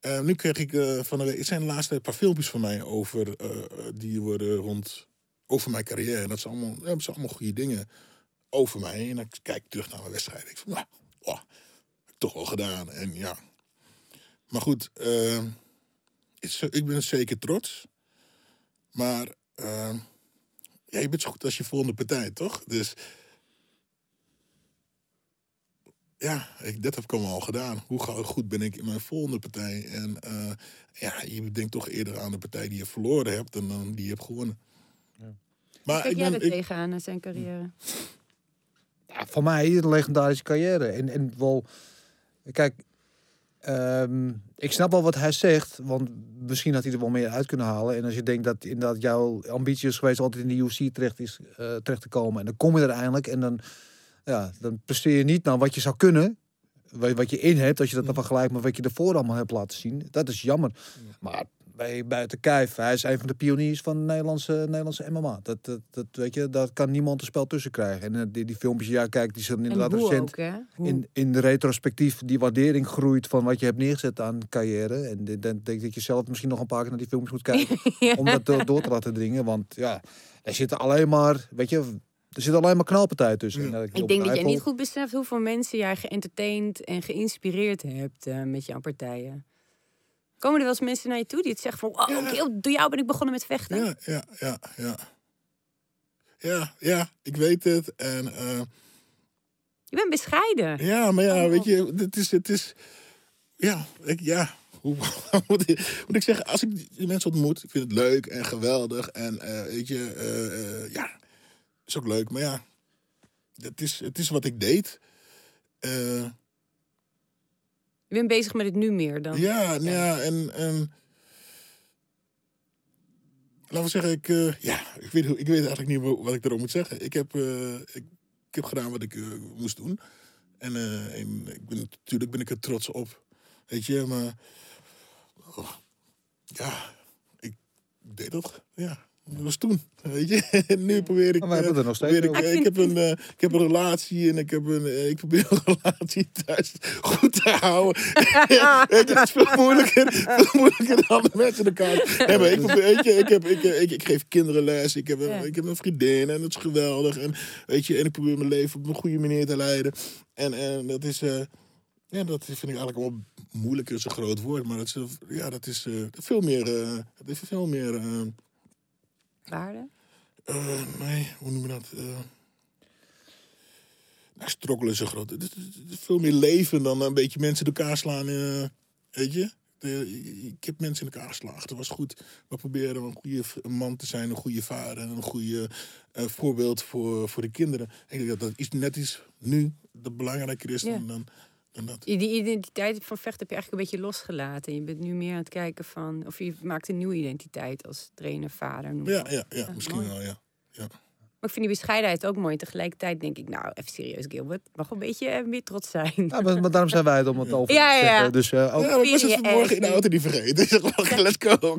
Eh, nu kreeg ik eh, van de week, het zijn de laatste een paar filmpjes van mij over, eh, die worden rond, over mijn carrière. En dat zijn allemaal, ja, dat zijn allemaal goede dingen over mij. En dan kijk ik terug naar mijn wedstrijd. Ik van, nou, oh, toch wel gedaan. En ja. Maar goed, het is- ik ben zeker trots. Maar eh, ja, je bent zo goed als je volgende partij, toch? Dus ja, ik, dat heb ik allemaal al gedaan. Hoe goed ben ik in mijn volgende partij? En eh, ja, je denkt toch eerder aan de partij die je verloren hebt dan dan die je hebt gewonnen. Maar Kijk ik jij ben, er ik, tegenaan naar zijn carrière? Ja, voor mij een legendarische carrière. En, en wel, kijk, ehm, ik snap wel wat hij zegt, want misschien had hij er wel meer uit kunnen halen. En als je denkt dat inderdaad jouw ambitie is geweest altijd in de UFC terecht, is, eh, terecht te komen. En dan kom je er eindelijk en dan, ja, dan presteer je niet naar wat je zou kunnen. Wat wat je in hebt, als je dat dan vergelijkt met wat je ervoor allemaal hebt laten zien. Dat is jammer. Maar bij buiten kijf, hij is een van de pioniers van de Nederlandse, Nederlandse MMA. Dat, dat, dat, weet je, daar kan niemand een spel tussen krijgen. En eh, die, die filmpjes, ja, kijk, die zijn inderdaad recent ook, in, in de retrospectief die waardering groeit van wat je hebt neergezet aan carrière. En dan denk ik dat je zelf misschien nog een paar keer naar die films moet kijken. Om dat door, door te laten dringen. Want ja, er zitten alleen maar, weet je, er zit alleen maar knalpartij tussen. Ja. Ik denk dat jij niet goed beseft hoeveel mensen jij geëntertained en geïnspireerd hebt eh, met jouw partijen. Komen er wel eens mensen naar je toe die het zeggen van... Oh, Ja. oké, door jou ben ik begonnen met vechten. ja, ja, ja, ja. Ja, ja, ik weet het. En eh, Je bent bescheiden. Ja, maar ja, Oh. weet je, het is, het is, ja, ik, ja, hoe moet ik, moet ik zeggen, als ik die mensen ontmoet, ik vind het leuk en geweldig en eh, weet je, eh, ja, is ook leuk, maar ja, het is, het is wat ik deed. Je bent bezig met het nu meer dan. ja, ja, en, en laten we zeggen, ik, eh, ja, ik weet, hoe- ik weet eigenlijk niet wa- wat ik erom moet zeggen. Ik heb, eh, ik, ik heb gedaan wat ik eh, moest doen. En, en ik ben, natuurlijk ben ik er trots op. Weet je, maar oh, ja, ik deed dat. Ja, dat was toen. Weet je, en nu probeer ik. Maar wij hebben eh, er nog steeds probeer ik, over. eh, ik, heb een, eh, ik heb een relatie en ik, heb een, ik probeer een relatie thuis goed te houden. Weet je, dat is veel moeilijker, veel moeilijker dan de mensen elkaar. Nee, maar ik, probeer- weet je, ik, heb, ik, ik, ik geef kinderen les, ik heb, een, Ja. ik heb een vriendin en dat is geweldig. En, weet je, en ik probeer mijn leven op een goede manier te leiden. En, en dat is, eh, ja, dat vind ik eigenlijk wel moeilijker, is een groot woord. Maar dat is, ja, dat is eh, veel meer, eh, dat is veel meer, eh, Waarde? eh, nee, hoe noem je dat? Eh, Nou, strokkelen is zo groot. Het is, het is veel meer leven dan een beetje mensen in elkaar slaan. eh, weet je? De- ik heb mensen in elkaar geslagen. Dat was goed. We proberen een goede man te zijn, een goede vader en een goede voorbeeld voor, voor de kinderen. Ik denk dat dat iets net is nu dat belangrijker is dan, dan, Die identiteit van vechten heb je eigenlijk een beetje losgelaten. Je bent nu meer aan het kijken van... Of je maakt een nieuwe identiteit als trainer, vader. Ja, maar. ja, ja misschien mooi. wel, ja. ja. Maar ik vind die bescheidenheid ook mooi. Tegelijkertijd denk ik, nou, even serieus, Gilbert. Mag een beetje eh, meer trots zijn. Ja, maar, maar daarom zijn wij het om het over Ja, te ja, ja. zeggen. Dus eh, ook, Ja, maar ik was het vanmorgen in de auto niet vergeten. Ik zeg, let's go.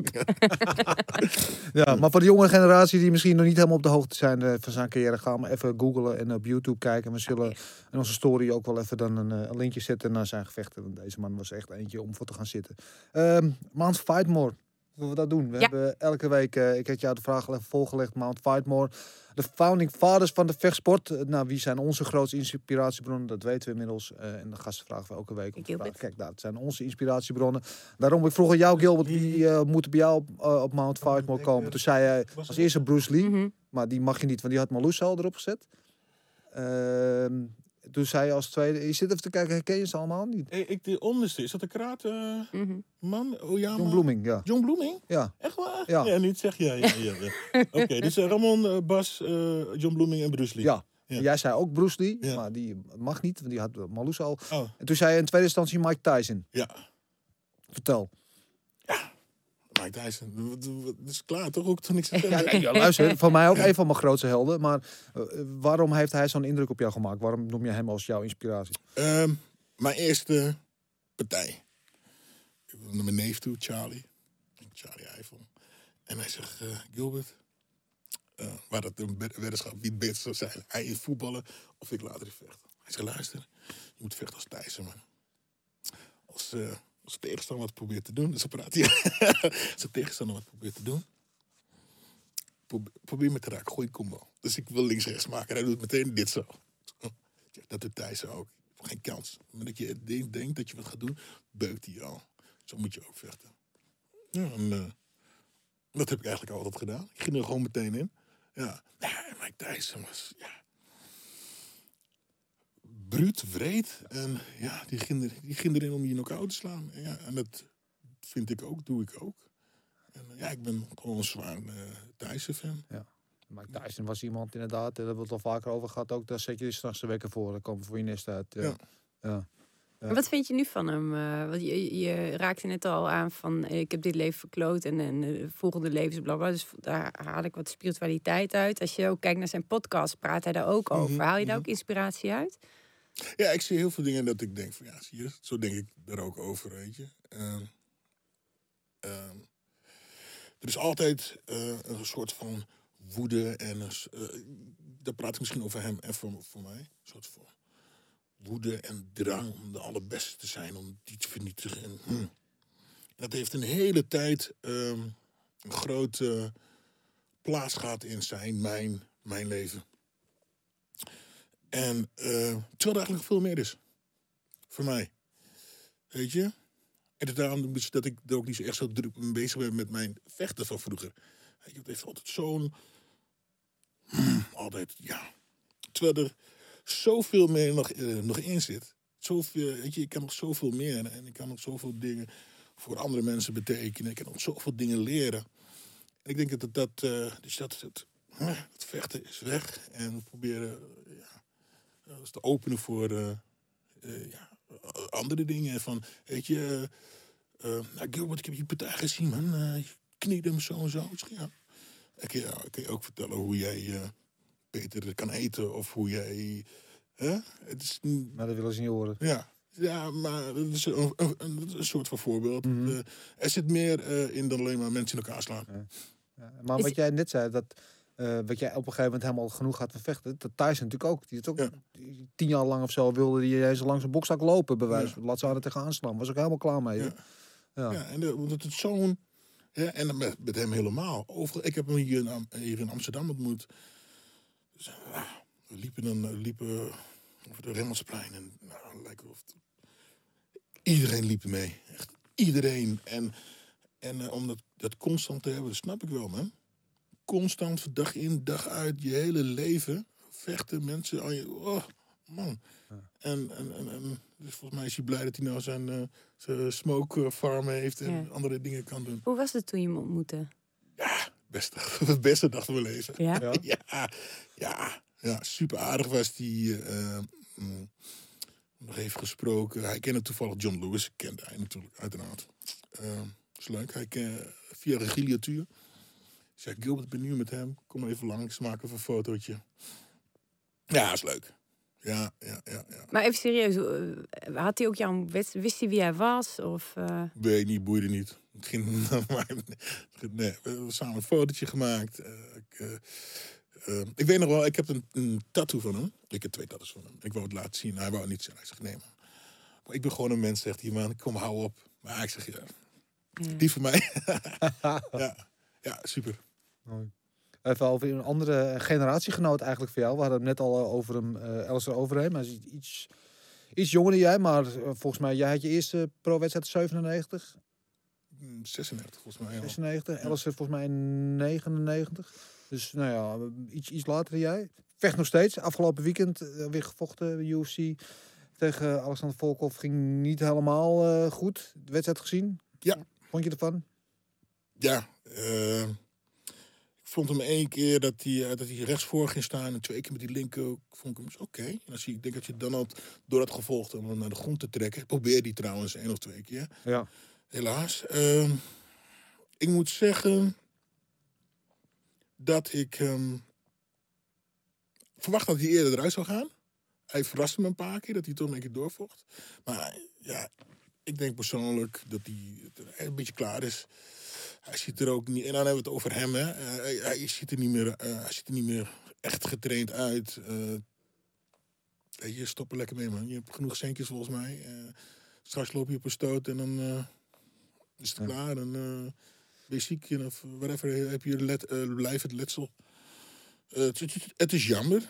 Ja, maar voor de jongere generatie die misschien nog niet helemaal op de hoogte zijn eh, van zijn carrière, gaan we even googlen en op YouTube kijken. We zullen in onze story ook wel even dan een, een linkje zetten naar zijn gevechten. Want deze man was echt eentje om voor te gaan zitten. Ehm Mount Fightmore. Hoe we dat doen. We Ja. hebben elke week, eh, ik had jou de vraag al even volgelegd, Mount Fightmore. De founding fathers van de vechtsport. Eh, Nou, wie zijn onze grootste inspiratiebronnen? Dat weten we inmiddels. Eh, en de gasten vragen we elke week. Om te Gilbert. vragen, kijk, dat zijn onze inspiratiebronnen. Daarom, ik vroeg aan jou, Gilbert, wie eh, moet bij jou op, op Mount Fightmore komen? Toen zei hij als eerste Bruce Lee. Mhm. Maar die mag je niet, want die had Marloes al erop gezet. Toen zei je als tweede... Je zit even te kijken, herken je ze allemaal niet? Hey, ik, de onderste, is dat de kraat eh, Mhm. man? Oh ja, John man. Bloeming, ja. John Bloeming? Ja, Echt waar? Ja. niet zeg ja. ja, ja, ja. Oké, dus eh, Ramon, eh, Bas, eh, John Bloeming en Bruce Lee. ja. Ja. Jij zei ook Bruce Lee, Ja. maar die mag niet, want die had Marloes al. Oh, En toen zei je in tweede instantie Mike Tyson. ja. Vertel. Mike Tyson. Dat- dat- Dat is klaar, toch? Ook toch niks te Ja, zeggen? nee, ja, luister, voor mij ook een van mijn grootste helden. Maar eh, waarom heeft hij zo'n indruk op jou gemaakt? Waarom noem je hem als jouw inspiratie? Ehm, mijn eerste partij. Ik wil naar mijn neef toe, Charlie. Charlie Eiffel. En hij zegt, eh, Gilbert, eh, waar het een wed- weddenschap wie het beter zou zijn. Hij in voetballen of ik later in vechten. Hij zegt, luister, je moet vechten als Thijssen, man. Als, eh de tegenstander wat probeert te doen, dus dan praat als de tegenstander wat probeert te doen, probeer, probeer me te raken, gooi een combo. Dus ik wil links-rechts maken en hij doet meteen dit zo. Dat doet Thijssen ook. Geen kans. Maar dat je denkt, dat je wat gaat doen, beukt hij al. Zo moet je ook vechten. Ja, eh, dat heb ik eigenlijk altijd gedaan. Ik ging er gewoon meteen in. Ja, ja Mike Tyson was, ja... Bruut, wreed. En ja, die ging, er, die ging erin om je knock-out te slaan. En Ja, en dat vind ik ook, doe ik ook. En eh, ja, ik ben gewoon een zwaar uh, Tyson-fan. Mike Tyson was iemand inderdaad, daar hebben we het al vaker over gehad. Ook daar zet je s'nachts de wekker voor. Dan komt voor je nest uit. Ja. Ja. Ja. Maar Wat vind je nu van hem? Eh, want je, je raakte net al aan van eh, ik heb dit leven verkloot en een eh, volgende leven is blablabla. Dus daar haal ik wat spiritualiteit uit. Als je ook kijkt naar zijn podcast, praat hij daar ook over. Mhm, Haal je daar ook inspiratie uit? Ja, ik zie heel veel dingen dat ik denk van ja, zie je, zo denk ik er ook over, weet je. Ehm, ehm, er is altijd eh, een soort van woede en eh, daar praat ik misschien over hem en voor, voor mij. Een soort van woede en drang om de allerbeste te zijn, om die te vernietigen. En, hm. Dat heeft een hele tijd ehm, een grote plaats gehad in zijn, mijn, mijn leven. En eh, terwijl er eigenlijk veel meer is. Voor mij. Weet je? En daarom dus dat ik er ook niet zo echt zo druk mee bezig ben met mijn vechten van vroeger. Weet je, het heeft altijd zo'n... Hmm, altijd, ja. Terwijl er zoveel meer nog, eh, nog in zit. Zoveel, weet je, ik kan nog zoveel meer. En ik kan nog zoveel dingen voor andere mensen betekenen. Ik kan nog zoveel dingen leren. En ik denk dat dat... eh, dus dat, dat, het vechten is weg. En we proberen... dat is te openen voor eh, eh, ja, andere dingen. Van, weet je, eh, nou Gilbert, ik heb je partij gezien, man. Eh, je kniede hem zo en zo. Ik zeg, ja. Ik, kan- ja, ik kan je ook vertellen hoe jij eh, beter kan eten. Of hoe jij... Hè? Het is, Maar dat willen ze niet horen. ja. Ja, maar dat is een, een, soort van voorbeeld. Mhm. Eh, er zit meer eh, in dan alleen maar mensen in elkaar slaan. Ja, maar Is- wat jij net zei, dat eh, wat jij op een gegeven moment helemaal genoeg had van vechten, dat Tyson natuurlijk ook. Die is ook Ja. tien jaar lang of zo wilde die eens langs een bokszak lopen, bij wijze van. Laat ze aan het tegenaan slaan. Was ook helemaal klaar mee. Ja. Ja. Ja, en de, het zo'n... Ja, en met, met hem helemaal. Overal, ik heb hem hier in, hier in Amsterdam ontmoet. Dus, ah, we liepen, dan, eh, liepen over de Remmelsplein. En nou, of het- Iedereen liep mee. Echt iedereen. En, en eh, om dat, dat constant te hebben, dat snap ik wel, man. Constant, dag in, dag uit, je hele leven. Vechten, mensen. al je- Oh, man. En, en, en, en dus volgens mij is hij blij dat hij nou zijn, eh, zijn smoke farm heeft en Ja. andere dingen kan doen. Hoe was het toen je hem ontmoette? Beste, het beste dag van mijn leven. Ja? Ja. Ja, ja, ja, super aardig was die. eh, mm, nog even gesproken. Hij kende toevallig John Lewis, kende hij natuurlijk, uiteraard. Eh, is leuk. Hij ken, via Regilatuur. Ik zei, Gilbert, ik ben nu met hem. Kom maar even langs, maak even een fotootje. Ja, is leuk. Ja, ja, ja, ja. Maar even serieus, eh, had hij ook jouw wist, wist hij wie hij was? Of, Weet niet, boeide niet. Het ging, maar, nee, we hebben samen een fotootje gemaakt. Eh, ik, ik weet nog wel, ik heb een, een tattoo van hem. Ik heb twee tattoos van hem. Ik wou het laten zien. Hij wou het niet zeggen. Hij zegt, nee man. Maar ik ben gewoon een mens, zegt hij, man. Kom, hou op. Maar ik zeg, ja, ja. die voor mij. ja, ja, super. Mooi. Even over een andere generatiegenoot eigenlijk voor jou. We hadden het net al eh, over hem, uh, Alistair Overheem. Hij is iets, iets jonger dan jij, maar eh, volgens mij, jij had je eerste pro-wedstrijd 97, Mm, 36 volgens mij. Ja. 96. Alistair volgens mij 99. Dus nou ja, iets, iets later dan jij. Vecht nog steeds. Afgelopen weekend eh, weer gevochten, UFC. Tegen Alexander Volkov ging niet helemaal eh, goed. De wedstrijd gezien? Ja. Vond je ervan? Ja, eh, ik vond hem één keer dat hij, eh, dat hij rechtsvoor ging staan en twee keer met die linker vond ik hem eens oké. En als je, ik denk dat je dan had door had gevolgd om hem naar de grond te trekken. Probeer die trouwens één of twee keer. Ja. Helaas. Ehm, ik moet zeggen dat ik ehm, verwacht dat hij eerder eruit zou gaan. Hij verraste me een paar keer dat hij toch een keer doorvocht. Maar ja, ik denk persoonlijk dat hij een beetje klaar is. Hij ziet er ook niet. En dan hebben we het over hem. Hè. Eh, hij, hij ziet er niet meer, eh, hij ziet er niet meer echt getraind uit. Eh, weet je, stop er lekker mee, man. Je hebt genoeg centjes volgens mij. Eh, straks loop je op een stoot en dan eh, is het Ja. klaar. Dan eh, ben je ziek en of whatever. Heb je let, eh, blijf het letsel. Eh, het, het- het is jammer.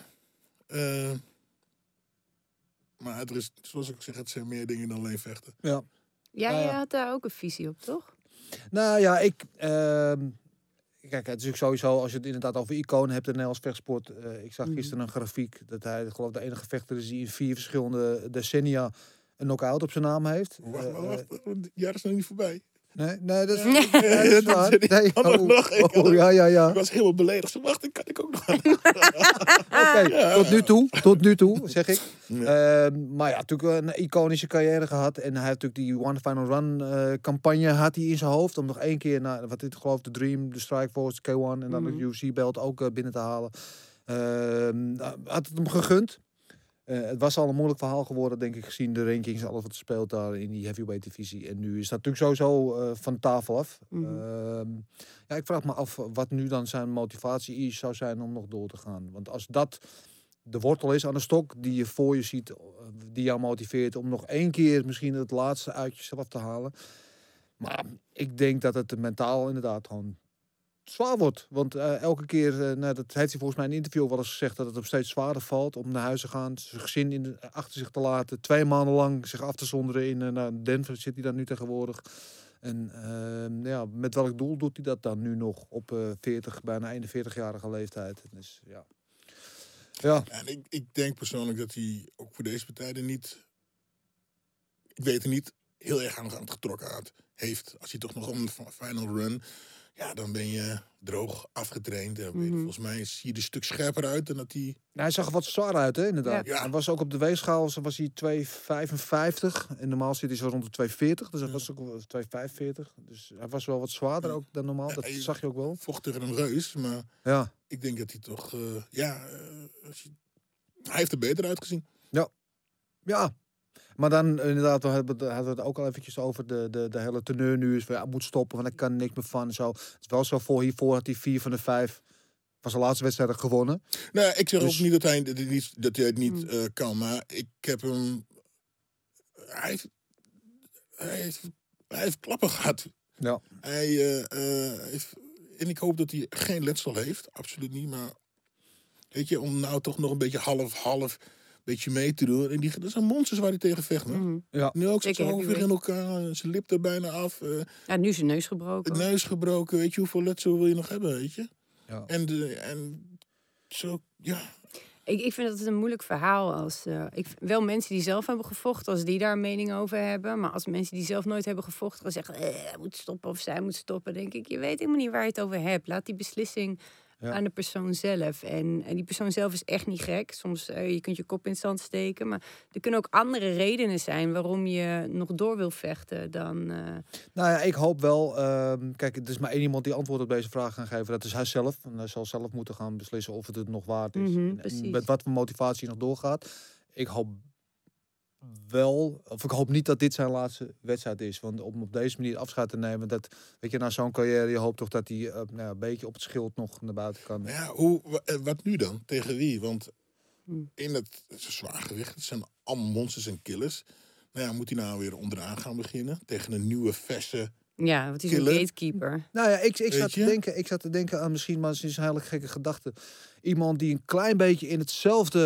Eh, maar er is, zoals ik zeg, het zijn meer dingen dan alleen vechten. Ja. Jij ja. had daar ook een visie op, toch? Nou ja, ik. ehm, kijk, het is natuurlijk sowieso als je het inderdaad over iconen hebt in de Nederlands vechtsport. eh, ik zag Mhm. gisteren een grafiek dat hij, ik geloof, de enige vechter is die in vier verschillende decennia een knockout op zijn naam heeft. Wacht, Eh, wacht, eh, wacht. Het jaar is nog niet voorbij. Nee, nee, dat is, Nee. nee, dat is waar. Nee, oh, nog. Ik oh, had- ja, ja, ja. Ik was helemaal beledigd. Zo, wacht, ik kan ik ook nog. Oké, tot nu toe, tot nu toe, zeg ik. Ja. Ehm, maar ja, natuurlijk een iconische carrière gehad. En hij heeft natuurlijk die One Final Run eh, campagne had hij in zijn hoofd. Om nog één keer, naar, wat ik geloof, de Dream, de Strikeforce, K1 en dan Mhm. de UFC-belt ook eh, binnen te halen. Ehm, nou, had het hem gegund. Eh, het was al een moeilijk verhaal geworden, denk ik, gezien de rankings en alles wat speelt daar in die heavyweight divisie. En nu is dat natuurlijk sowieso eh, van tafel af. Mhm. Ehm, ja, ik vraag me af wat nu dan zijn motivatie is, zou zijn om nog door te gaan. Want als dat de wortel is aan de stok die je voor je ziet, eh, die jou motiveert om nog één keer misschien het laatste uit jezelf te halen. Maar ik denk dat het mentaal inderdaad gewoon zwaar wordt. Want eh, elke keer, eh, nou, dat heeft hij volgens mij in een interview wel eens gezegd, dat het hem steeds zwaarder valt om naar huis te gaan, zijn gezin in achter zich te laten, twee maanden lang zich af te zonderen in uh, nou, Denver zit hij dan nu tegenwoordig. En ehm, ja, met welk doel doet hij dat dan nu nog op eh 40, bijna 41-jarige leeftijd? Dus ja. Ja, En ik, ik denk persoonlijk dat hij ook voor deze partij niet... Ik weet er niet heel erg aan, het getrokken had, heeft. Als hij toch nog een f- final run... Ja, dan ben je droog afgetraind. En ben je- Mhm. Volgens mij zie je er een stuk scherper uit dan dat hij... Nou, hij zag er wat zwaar uit, hè, inderdaad. Ja. Hij was ook op de weegschaal, was hij 2,55. En normaal zit hij zo rond de 2,40. Dus hij Ja. was ook wel 2,45. Dus hij was wel wat zwaarder Ja. ook dan normaal. Dat zag je ook wel. vocht tegen een reus, maar Ja. ik denk dat hij toch... eh, ja, eh, als je- hij heeft er beter uitgezien. Ja. Maar dan inderdaad, we hebben het- hadden we het ook al eventjes over de, de, de hele teneur nu. Is van, ja, moet stoppen, want ik kan niks meer van. Zo. Het is wel zo voor hiervoor had hij vier van de vijf van zijn laatste wedstrijd gewonnen. Nou, ik zeg Dus- ook niet dat hij, dat hij, niet, dat hij het niet Hmm. eh, kan, maar ik heb hem. Hij heeft, hij heeft, hij heeft klappen gehad. Ja. Hij eh, eh, heeft, en ik hoop dat hij geen letsel heeft, absoluut niet. Maar weet je, om nou toch nog een beetje half-half beetje mee te doen. En die, dat zijn monsters waar hij tegen vecht. hoor. Mhm. Nu ook zit Zeker zijn hoofd weer in elkaar, zijn lip er bijna af, eh, Ja, nu is zijn neus gebroken. het neus gebroken. Weet je, hoeveel letsel wil je nog hebben, weet je? Ja. En, de, en zo, ja. Ik, ik vind dat het een moeilijk verhaal. Als, eh, ik, wel mensen die zelf hebben gevochten, als die daar een mening over hebben. Maar als mensen die zelf nooit hebben gevochten gaan zeggen... Eh, hij moet stoppen of zij moet stoppen. denk ik, je weet helemaal niet waar je het over hebt. Laat die beslissing Ja. aan de persoon zelf. En, en die persoon zelf is echt niet gek. Soms eh, je kunt je kop in het zand steken. Maar er kunnen ook andere redenen zijn waarom je nog door wil vechten dan... eh, Nou ja, ik hoop wel. ehm, kijk, er is maar één iemand die antwoord op deze vraag kan geven. Dat is hij zelf. En hij zal zelf moeten gaan beslissen of het het nog waard is. Mhm, En- en precies. met wat voor motivatie nog doorgaat. Ik hoop wel, of ik hoop niet dat dit zijn laatste wedstrijd is. Want om op deze manier afscheid te nemen, dat, weet je, na zo'n carrière, je hoopt toch dat hij eh, nou, ja, een beetje op het schild nog naar buiten kan. Ja, hoe, eh, wat nu dan? Tegen wie? Want in het, het is een zwaar gewicht. Het zijn allemaal monsters en killers. Nou ja, moet hij nou weer onderaan gaan beginnen? Tegen een nieuwe, verse... ja, wat is een gatekeeper. Nou ja, ik, ik, zat te denken, ik zat te denken aan misschien, maar het is een hele gekke gedachte. Iemand die een klein beetje in hetzelfde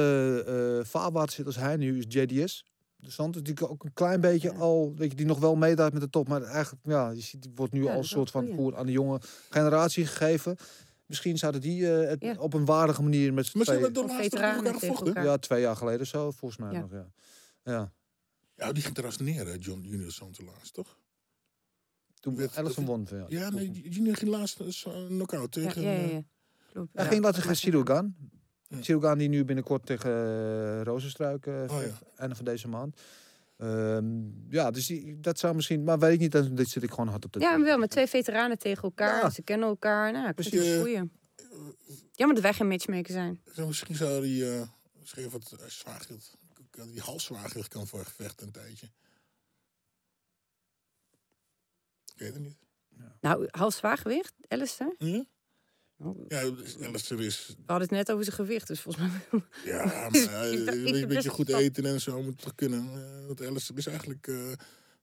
eh vaarwater zit als hij nu, is JDS. De Santos, die ook een klein beetje Ja. al, weet je, die nog wel meedraait met de top. Maar eigenlijk, ja, je ziet, die wordt nu Ja, al een soort van voer aan de jonge generatie gegeven. Misschien zouden die eh, het Ja. op een waardige manier met z'n Maar ze tweeën- hebben de gevochten. elkaar. Ja, twee jaar geleden zo, volgens mij Ja. nog, ja. Ja, Ja, die ging trouwens neer, hè, John Junior Santos laatst, toch? toen Werd- Ellison won. Ja, Ja, nee, Junior ging laatst een knockout Ja, tegen... ja, ja, eh, ja. Klopt. Hij Ja. ging laten tegen Sirogan. Ja. Sirogan die nu binnenkort tegen uh, Rozenstruik uh, Oh, ja. einde van deze maand. Ehm, ja, dus die, dat zou misschien... Maar weet ik niet, dan dit zit ik gewoon hard op de... Ja, maar wel met twee veteranen tegen elkaar. Ja. Ze kennen elkaar. Nou, ik vind het Precies. een goeie. Jammer dat wij geen matchmaker zijn. Zo, misschien zou die... eh misschien wat uh, zwaargewicht... Die halszwaargewicht kan voor gevecht een tijdje. Ik weet het niet. Nou, half zwaargewicht, Alistair. Ja? Ja, Alistair is... We hadden het net over zijn gewicht, dus volgens mij... Ja, maar ja, een beetje, goed eten en zo moet toch kunnen. Eh, want Alistair is eigenlijk... eh,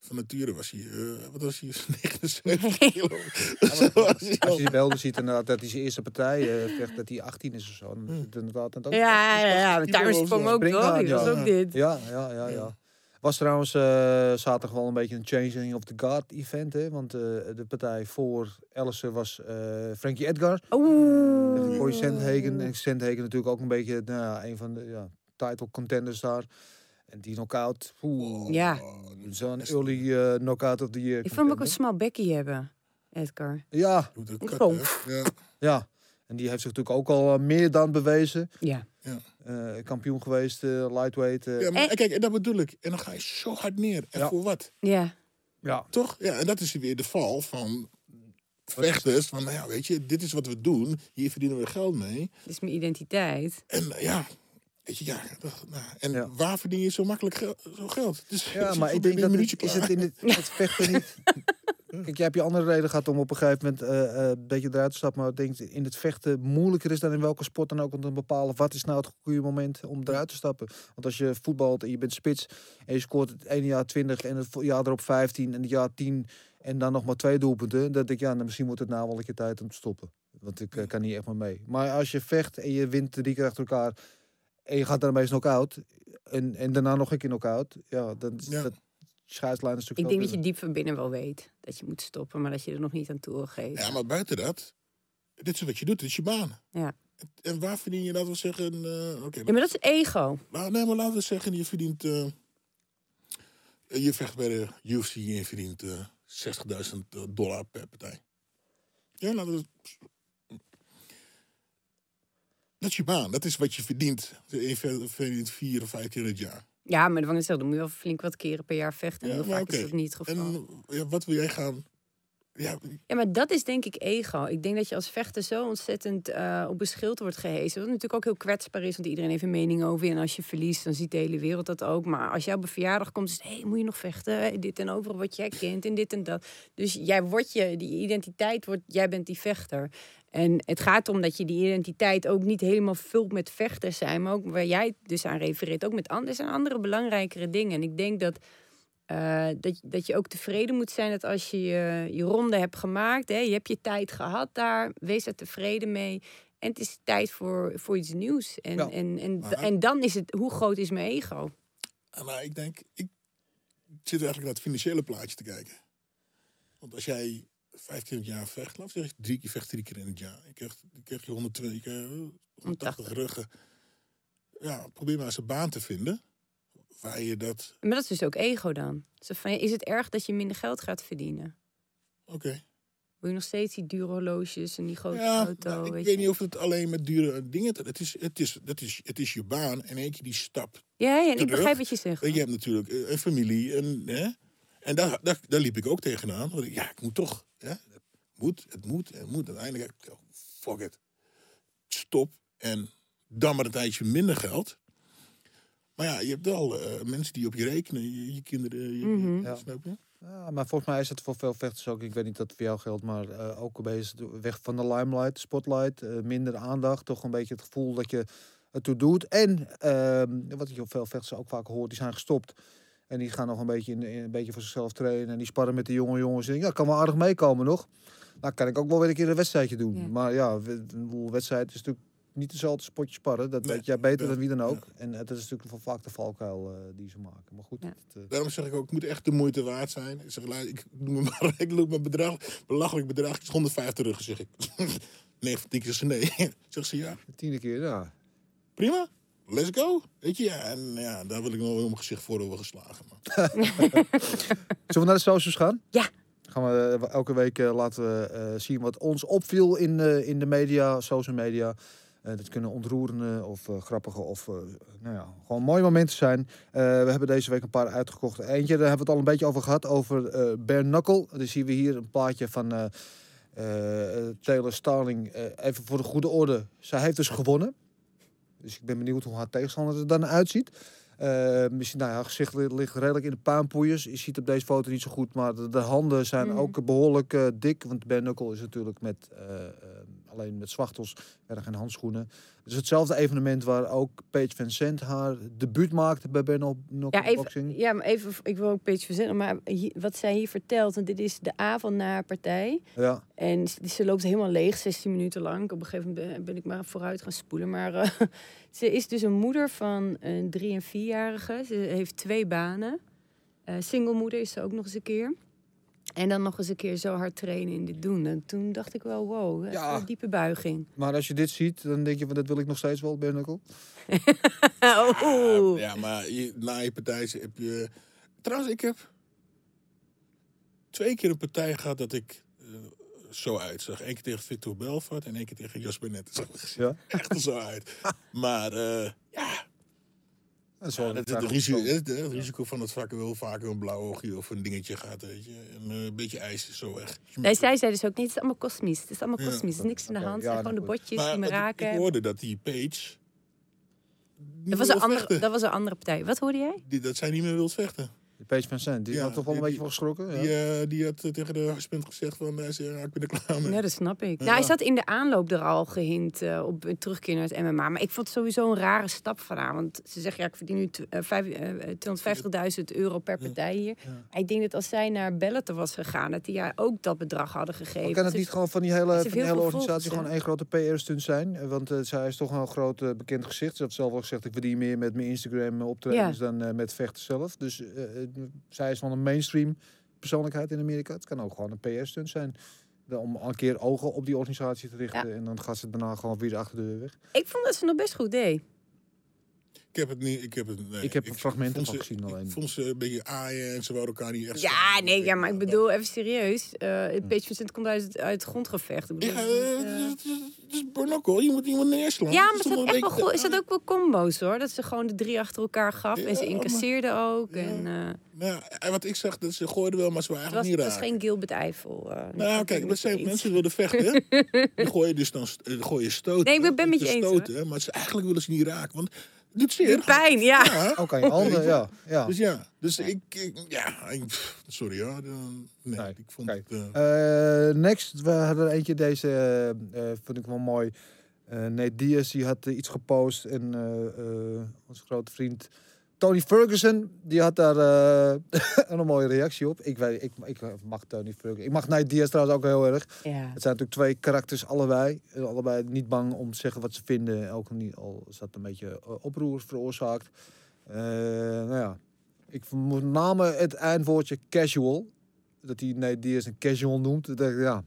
van nature was hij... eh, wat was hij? 79 Nee. kilo. Zo was hij Als al. je wel ziet inderdaad dat hij zijn eerste partij uh, vecht, dat hij 18 is of zo. Dan het inderdaad dat ook- Ja, ja, ja. was, sprong eh, ook ja. ook dit. Ja, ja, ja, ja. Was trouwens uh, zaterdag wel een beetje een changing of the guard event, hè? Want uh, de partij voor Ellison was uh, Frankie Edgar. Oeh. Corey Sandhagen. En Sandhagen natuurlijk ook een beetje nou, ja, een van de ja, title contenders daar. En die knockout. Oeh, Ja. Zo'n early uh, knockout of the year. Ik vond hem ook een small bekkie hebben, Edgar. Ja, hè? Ja. ja. En die heeft zich natuurlijk ook al uh, meer dan bewezen. Ja. Uh, kampioen geweest, uh, lightweight. Uh, Ja, maar En- kijk, en dat bedoel ik. En dan ga je zo hard neer. En Ja. voor wat? Ja. ja. Toch? Ja, en dat is weer de val van vechters. Van, nou ja, weet je, dit is wat we doen. Hier verdienen we geld mee. Dit is mijn identiteit. En uh, ja, weet je, ja. dat- nou, en Ja. waar verdien je zo makkelijk gel- zo geld? Dus, Ja, is maar het ik denk dat het, is het in het, het vechten niet. Kijk, jij hebt je andere reden gehad om op een gegeven moment eh, eh, een beetje eruit te stappen. Maar ik denk in het vechten moeilijker is dan in welke sport dan ook. Om te bepalen wat is nou het goede moment om eruit te stappen. Want als je voetbalt en je bent spits en je scoort het ene jaar 20 en het jaar erop 15 en het jaar 10 en dan nog maar twee doelpunten. Dan denk ik, ja, nou, misschien wordt het nou wel een keer tijd om te stoppen. Want ik eh, kan niet echt meer mee. Maar als je vecht en je wint drie keer achter elkaar en je gaat daarmee knock-out en, en daarna nog een keer knock-out. Ja, dan is Ja. dat scheidslijn een stuk Ik denk dat je diep van binnen wel weet dat je moet stoppen, maar dat je er nog niet aan toe geven. Ja, maar buiten dat, dit is wat je doet. Dit is je baan. Ja. En waar verdien je, laten we zeggen... eh, Oké, Ja, maar dat is ego. Nou, nee, maar laten we zeggen, je verdient. eh, je vecht bij de UFC en je verdient eh 60.000 dollar per partij. Ja, laten we. Dat is je baan, dat is wat je verdient. Je ver- verdient vier of vijf keer in het jaar. Ja, maar dan dan moet je wel flink wat keren per jaar vechten. Heel vaak is oké. dat niet het geval. En ja, wat wil jij gaan. Ja, Ja, maar dat is denk ik ego. Ik denk dat je als vechter zo ontzettend eh, op een schild wordt gehezen. Wat natuurlijk ook heel kwetsbaar is, want iedereen heeft een mening over je. En als je verliest, dan ziet de hele wereld dat ook. Maar als een verjaardag komt, is het, hey, moet je nog vechten? Dit en over wat jij kent en dit en dat. Dus jij wordt je, die identiteit wordt, jij bent die vechter. En het gaat om dat je die identiteit ook niet helemaal vult met vechters zijn. Maar ook waar jij dus aan refereert, ook met andere, er zijn andere belangrijkere dingen. En ik denk dat eh, dat, dat je ook tevreden moet zijn dat als je je, je ronde hebt gemaakt, hè, je hebt je tijd gehad daar, wees er tevreden mee. En het is tijd voor, voor iets nieuws. En, Ja. en, en, Maar- en dan is het, hoe groot is mijn ego? maar ik denk, ik zit eigenlijk naar het financiële plaatje te kijken. Want als jij vijf keer in het jaar vecht, laat ik zeggen, drie keer vecht drie keer in het jaar. Je krijgt, je krijgt je 120, je krijgt, eh, 180 ruggen. ja, probeer maar eens een baan te vinden. Waar je dat... Maar dat is dus ook ego dan. Is het erg dat je minder geld gaat verdienen? Oké. Wil je nog steeds die dure horloges en die grote Ja, auto? nou, ik weet je? niet of het alleen met dure dingen... Het is, het is, het is, het is je baan en één keer die stap. Ja, ja, en ik begrijp wat je zegt. Je hebt natuurlijk eh, een familie. En, hè? en daar, daar, daar liep ik ook tegenaan. Want ik, ja, ik moet toch. Hè? Het moet, het moet, het moet. Uiteindelijk, oh, fuck it. Stop. En dan maar een tijdje minder geld. Maar ja, je hebt wel eh, mensen die op je rekenen. Je, je kinderen, je, Mhm. Ja. snap je? Ja, maar volgens mij is het voor veel vechters ook. Ik weet niet dat het voor jou geldt, maar eh, ook bezig weg van de limelight, spotlight, eh, minder aandacht, toch een beetje het gevoel dat je het toe doet. En ehm, wat je op veel vechters ook vaak hoort, die zijn gestopt. En die gaan nog een beetje, in, in- een beetje voor zichzelf trainen. En die sparren met de jonge jongens. En ja, kan wel aardig meekomen nog. Nou, kan ik ook wel weer een keer een wedstrijdje doen. Ja. Maar ja, we- een wedstrijd is natuurlijk niet dezelfde spotje sparren. Dat Nee, weet jij beter ja, dan wie dan ja. ook. En eh, dat is natuurlijk wel vaak de valkuil eh, die ze maken. Maar goed, Ja. het, eh, Daarom zeg ik ook, het moet echt de moeite waard zijn. Ik zeg, ik noem me maar, ik noem mijn bedrag, belachelijk bedrag, het is 150 terug, zeg ik. nee, van tien keer ze nee. zeg ze ja. de tiende keer, ja. prima, let's go. Weet je, ja, en ja, daar wil ik nog wel mijn gezicht voor over geslagen. Man. Zullen we naar de socials gaan? Ja. Gaan we eh, elke week eh, laten we eh, zien wat ons opviel in, eh, in de media, social media. Eh, dat kunnen ontroerende of eh, grappige of eh, nou ja, gewoon mooie momenten zijn. We hebben deze week een paar uitgekocht. Eentje, daar hebben we het al een beetje over gehad, over Bare Knuckle. Dan zien we hier een plaatje van Taylor Starling. Even voor de goede orde, zij heeft dus gewonnen. Dus ik ben benieuwd hoe haar tegenstander er dan uitziet. Eh, misschien, nou ja, haar gezicht li- ligt redelijk in de puinpoeiers. Je ziet op deze foto niet zo goed, maar de, de handen zijn Mhm. ook behoorlijk eh, dik. Want Ben Knuckle is natuurlijk met, alleen met zwachtels, verder geen handschoenen. Het is hetzelfde evenement waar ook Paige Vincent haar debuut maakte bij Knuckle Ja, even, Boxing. ja, maar even, ik wil ook beetje verzinnen, maar hier- wat zij hier vertelt, want dit is de avond na haar partij. Ja, En ze, ze loopt helemaal leeg, 16 minuten lang. Op een gegeven moment ben, ik maar vooruit gaan spoelen. Maar eh, ze is dus een moeder van een drie- en vierjarige. Ze heeft twee banen. Eh single moeder is ze ook nog eens een keer. En dan nog eens een keer zo hard trainen in dit doen. En toen dacht ik wel, wow, echt Ja. een diepe buiging. maar als je dit ziet, dan denk je van dat wil ik nog steeds wel, Ben Knuckle. Oeh. Ja, maar je, na je partij heb je... Trouwens, ik heb twee keer een partij gehad dat ik eh, zo uitzag. Eén keer tegen Victor Belfort en één keer tegen Jasper Net. Dat zag er Ja. echt er zo uit. Maar eh, ja, Ja, dat, het, risico, het, het risico van het vakken wel vaak een blauw oogje of een dingetje gaat, weet je. En eh, een beetje ijs is zo weg. Nee, zij zei dus ook niet, het is allemaal kosmisch. Het is allemaal Ja. kosmisch, er is niks in de hand. ja, Het zijn gewoon de botjes die me raken. ik hoorde dat die Page... Dat was, een andere, dat was een andere partij. Wat hoorde jij? Die, dat zij niet meer wil vechten. De Paige Vincent, die Ja, had toch wel een die- beetje van geschrokken. Ja. Die, eh, die had eh, tegen de husband gezegd van, hij zei, ja, ik ben er klaar mee. Ja, dat snap ik. Ja. Nou, hij zat in de aanloop er al gehint eh, op terugkeer naar het MMA. Maar ik vond het sowieso een rare stap van haar. Want ze zegt, ja, ik verdien nu tw- eh, vijf- eh, 250.000 euro per partij hier. Ik denk dat als zij naar Bellator was gegaan, dat die haar ook dat bedrag hadden gegeven. Maar kan het niet gewoon van die hele, van die hele organisatie gewoon één grote PR-stunt zijn? Eh, Want eh, zij is toch wel een groot eh, bekend gezicht. Ze heeft zelf al gezegd, ik verdien meer met mijn Instagram optredens dan eh, met vechten zelf. Dus eh, eh, zij is van een mainstream persoonlijkheid in Amerika. Het kan ook gewoon een PR-stunt zijn. Om een keer ogen op die organisatie te richten. En dan gaat ze daarna gewoon weer achter de deur weg. Ik vond dat ze nog best goed deed. Ik heb het niet, ik heb het, nee. Ik heb fragmenten vond van gezien alleen. Ik vond ze een beetje aaien en ze wouden elkaar niet echt... Ja, nee, ja, maar ik bedoel, even serieus. eh het Page Vincent komt uit, het- uit het grondgevecht. Ik bedoel, Ja, het is, eh, eh, het is- Bornokkel. Je moet iemand neerslaan. Ja, maar is wel. Is dat ook wel combo's hoor? Dat ze gewoon de drie achter elkaar gaf en ze Ja, maar- incasseerde ook. Ja. En, eh, Nou, en wat ik zag, dat ze gooiden wel, maar ze waren het, was, eigenlijk het niet was geen Gilbert Eiffel. eh, Nou, kijk, dat zijn je mensen eens. willen vechten. die gooien dus dan eh, gooien stoten. Nee, ik ben- met je eens, stoten, Maar ze, eigenlijk willen ze niet raken, want doet zeer. De pijn, ja. Ja, Ook aan je handen, ja. ja. Dus ja, dus ik, ik- ja, ik- sorry hoor. dan- Nee, Nee, ik vond kijk. het... eh, Eh, next, we hadden er eentje, deze eh, vond ik wel mooi. Eh Nate Diaz, die had iets gepost. En eh, eh, onze grote vriend Tony Ferguson, die had daar eh, een mooie reactie op. Ik, weet, ik, ik mag Tony Ferguson. Ik mag Nate Diaz trouwens ook heel erg. Ja. Het zijn natuurlijk twee karakters, allebei. Allebei niet bang om te zeggen wat ze vinden. Ook niet, al is dat een beetje eh, oproer veroorzaakt. Eh, nou ja, ik met name het eindwoordje casual. Dat hij Nate Diaz een casual noemt. Dat ja.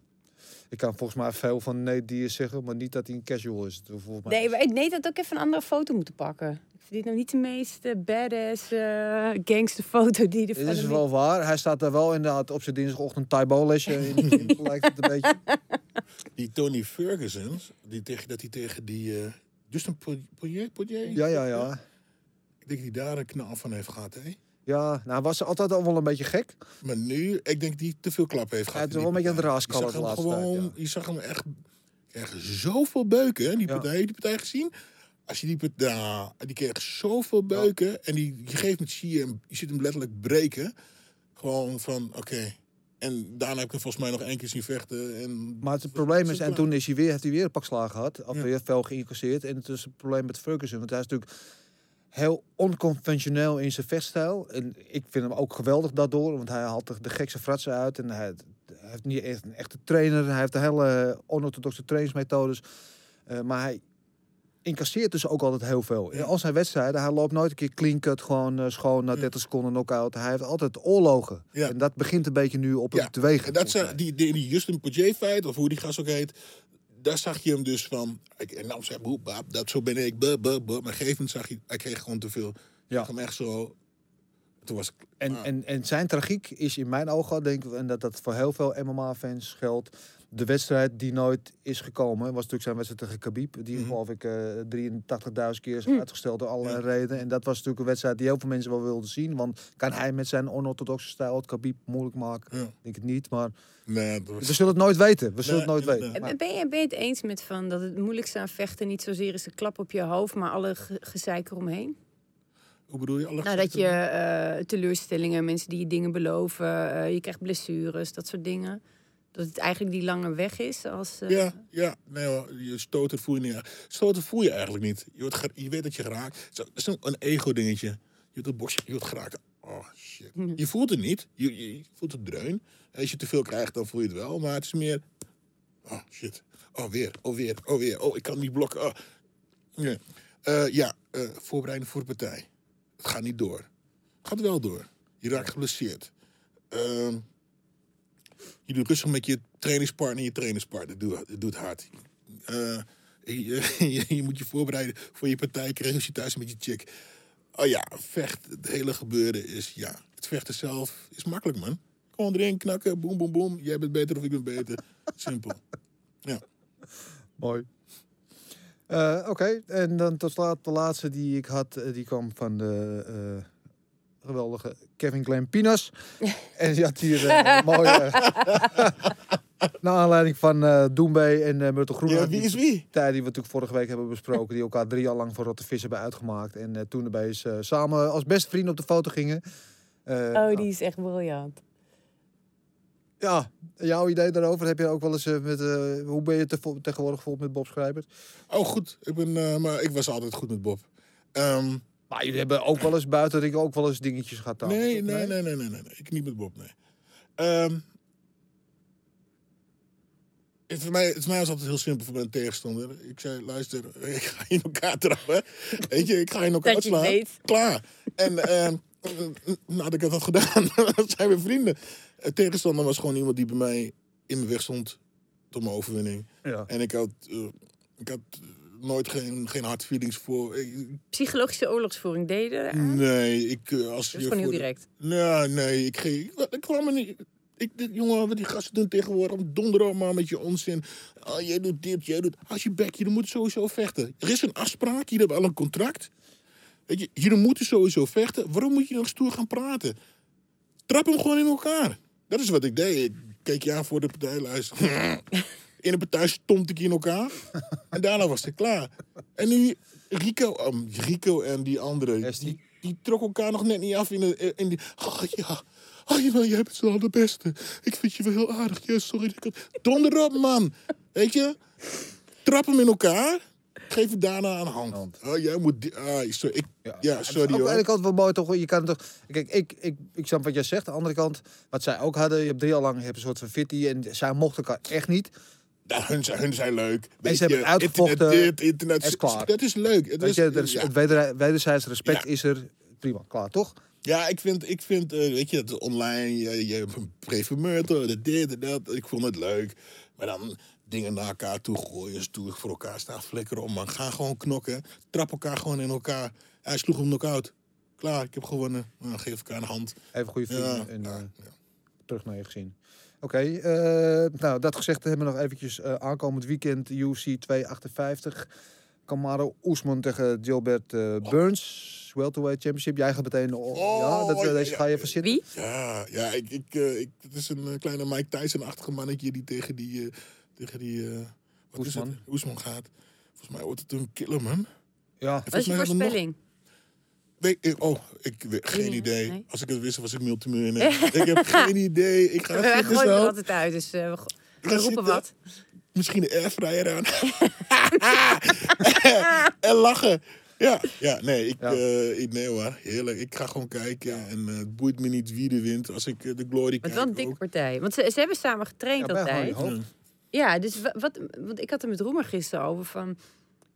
Ik kan volgens mij veel van Nate Diaz zeggen, maar niet dat hij een casual is. Volgens mij Nee, maar ik nee, dat ook even een andere foto moeten pakken. Ik vind dit nou niet de meest eh, badass uh, gangsterfoto die er Dit is wel waar. Hij staat daar wel inderdaad op zijn dinsdagochtend Taibo lesje in. in lijkt het een beetje. Die Tony Ferguson, die tegen, dat hij tegen die eh, Justin Poirier, Poirier? Ja, ja, ja. Ik denk dat hij daar een knal van heeft gehad, hè? Ja, nou was ze altijd al wel een beetje gek. Maar nu, ik denk dat hij te veel klap heeft Hij gehad. is in wel een die beetje aan raaskallen Je de laatste gewoon, tijd, je zag hem echt, echt zoveel beuken, hè, die Ja. partij. Die partij gezien? Als je die partij, nou, die kreeg zoveel beuken. En die, die geeft met zie je hem, je ziet hem letterlijk breken. Gewoon van, oké. En daarna heb ik hem volgens mij nog één keer zien vechten. En Maar het probleem is, en toen is hij weer, heeft hij weer een pak slagen gehad. Of Ja. weer veel geïncasseerd. En het is het probleem met Ferguson. Want hij is natuurlijk heel onconventioneel in zijn vechtstijl. En ik vind hem ook geweldig daardoor. Want hij haalt de, gekste fratsen uit. En hij, hij heeft niet echt een echte trainer. Hij heeft de hele onorthodoxe trainingsmethodes. Eh, maar hij incasseert dus ook altijd heel veel. In al zijn wedstrijden, hij loopt nooit een keer clean cut, gewoon eh, schoon na 30 seconden knock-out. Hij heeft altijd oorlogen. Ja. En dat begint een beetje nu op Ja, hem te wegen. En dat mij. die, die, die Justin Poirier fight, of hoe die gast ook heet, daar zag je hem dus van. Ik, en dan zei boep, dat zo ben ik, buh, buh, buh. Maar gegeven zag je, hij kreeg gewoon te veel. Ja. Hem echt zo. Toen was ik. En, ah, en, en zijn tragiek is in mijn ogen, denk ik, en dat dat voor heel veel MMA-fans geldt. De wedstrijd die nooit is gekomen, was natuurlijk zijn wedstrijd tegen Khabib. Die Mhm. geloof ik eh 83.000 keer is Hm. uitgesteld door allerlei redenen. En dat was natuurlijk een wedstrijd die heel veel mensen wel wilden zien. Want kan hij met zijn onorthodoxe stijl het Khabib moeilijk maken? Ja. Ik denk het niet, maar nee, was, we zullen het nooit weten. We zullen het Nee, nooit weten. Maar- Ben je, ben je het eens met van dat het moeilijkste aan vechten niet zozeer is de klap op je hoofd, maar alle ge gezeik eromheen? hoe bedoel je? Alle Nou, dat je eh, teleurstellingen, mensen die je dingen beloven, eh, je krijgt blessures, dat soort dingen. Dat het eigenlijk die lange weg is als... eh, Ja, ja, nee hoor, je stoten voel je niet. Stoten voel je eigenlijk niet. Je, wordt je weet dat je geraakt. Zo- Dat is een, een ego-dingetje. Je wordt een bosje, je wordt geraakt. Oh shit. Je voelt het niet. Je, je, je voelt het dreun. En als je te veel krijgt, dan voel je het wel. Maar het is meer. Oh shit. Oh weer, oh weer, oh weer. Oh, ik kan niet blokken. Oh. Nee. Eh, ja, eh, voorbereiding voor de partij. Het gaat niet door. Het gaat wel door. Je raakt geblesseerd. Ehm, je doet rustig met je trainingspartner. Je trainingspartner doet, doet hard. Eh, je, je, moet je voorbereiden voor je partij. Krijg je thuis met je chick. Oh ja, vecht. Het hele gebeuren is, ja. Het vechten zelf is makkelijk, man. Gewoon erin knakken. Boem, boem, boem. Jij bent beter of ik ben beter. Simpel. Ja. Mooi. Eh, Oké, en dan tot slot de laatste die ik had, eh, die kwam van de geweldige Kevin Glenn Pinas. en die had hier eh, een mooie... naar aanleiding van eh Doembay en eh Myrtle Groen. ja, wie is wie? Partij die we natuurlijk vorige week hebben besproken. Die elkaar drie jaar lang voor Rotte Vis hebben uitgemaakt. En toen erbij is, samen als beste vrienden op de foto gingen. Eh, Oh, die is echt briljant. Ja, jouw idee daarover heb je ook wel eens met... eh, hoe ben je te, tegenwoordig bijvoorbeeld met Bob Schrijber? Oh, goed. Ik, ben, eh, maar ik was altijd goed met Bob. Ehm, Maar jullie hebben ook wel eens buiten ik ook wel eens dingetjes gehad. dan. nee, nee, nee, nee, nee, nee, nee. Ik niet met Bob, nee. Ehm, het, voor mij, het voor mij was altijd heel simpel voor mijn tegenstander. Ik zei, luister, ik ga je in elkaar trappen. Weet je, ik ga je in elkaar Dat je slaan. weet. Klaar. En ehm, nadat ik dat had gedaan, zijn we vrienden. Het tegenstander was gewoon iemand die bij mij in mijn weg stond tot mijn overwinning. Ja. En ik had, eh, ik had nooit geen, geen hard feelings voor. Ik- Psychologische oorlogsvoering deden. nee, ik eh, als Dat je is gewoon heel direct. Nee, nee, ik, ging, ik, ik kwam er niet. Ik, dit, jongen, wat die gasten doen tegenwoordig, donder maar met je onzin. Oh, jij doet dit, jij doet. Als je bek, je moet sowieso vechten. Er is een afspraak, jullie hebben al een contract. Weet je, jullie moeten sowieso vechten. Waarom moet je nog stoer gaan praten? Trap hem gewoon in elkaar. Dat is wat ik deed. Ik keek je aan voor de partij, luister. In de partij stond ik in elkaar. En daarna was het klaar. En nu, Rico, um, Rico en die andere, die, die trokken elkaar nog net niet af in, de, in die... Oh ja, oh, jawel, jij bent wel de beste. Ik vind je wel heel aardig. Ja, sorry. Donder op, man. Weet je? Trap hem in elkaar. Geef het daarna aan de hand. Hand. Oh, jij moet... die- Ah, sorry. Ik, ja, sorry aan de kant wel mooi toch. Je kan toch. Kijk, ik, ik, ik snap wat jij zegt. Aan de andere kant, wat zij ook hadden. Je hebt drie jaar lang je hebt een soort van fitty. En zij mochten elkaar echt niet. Ja, hun, zijn, hun zijn leuk. Weet ze hebben uitgevochten. Internet, dit, internet. Het is klaar. Dat is leuk. Het Weet is, je, er is, ja. Het weder, wederzijds respect Ja. is er. Prima, klaar toch? Ja, ik vind, ik vind eh, weet je, het is online, je, je preformator, de dit en dat. Ik vond het leuk. Maar dan dingen naar elkaar toe gooien, stoer voor elkaar staan flikkeren om. Man, ga gewoon knokken. Trap elkaar gewoon in elkaar. Hij sloeg hem knock-out. Klaar, ik heb gewonnen. Nou, geef elkaar een hand. Even goede vrienden Ja, en ja, eh, ja. terug naar je gezin. Oké, eh, nou dat gezegd hebben we nog eventjes eh, aankomend weekend UFC 258. Kamaru Oesman tegen Gilbert eh, Burns. Welterweight Championship. Jij gaat meteen... Oh, ja, dat, eh, ja, deze ja, ga je even zitten. Wie? Ja, ja ik, ik, eh, ik, het is een kleine Mike Tyson-achtige mannetje die tegen die, eh, tegen die eh, wat is Oesman. het? Oesman gaat. Volgens mij wordt het een killer, man. Ja, Wat is je we nog- voorspelling? Nee, ik- oh, ik weet geen Nee, idee. nee. Als ik het wist, was ik multimiljonair. ik heb geen idee. Ik ga We zitten gooien er altijd uit, dus eh, we, roepen wat. Misschien de airfryer aan. en lachen. Ja, ja nee, ik, Ja. eh, ik, nee hoor, heerlijk. Ik ga gewoon kijken en eh, het boeit me niet wie er wint. Als ik de Glory Met kijk wel een dikke partij. Want ze, ze hebben samen getraind ja altijd. Ja, dus wa- wat, want ik had er met Roemer gisteren over van...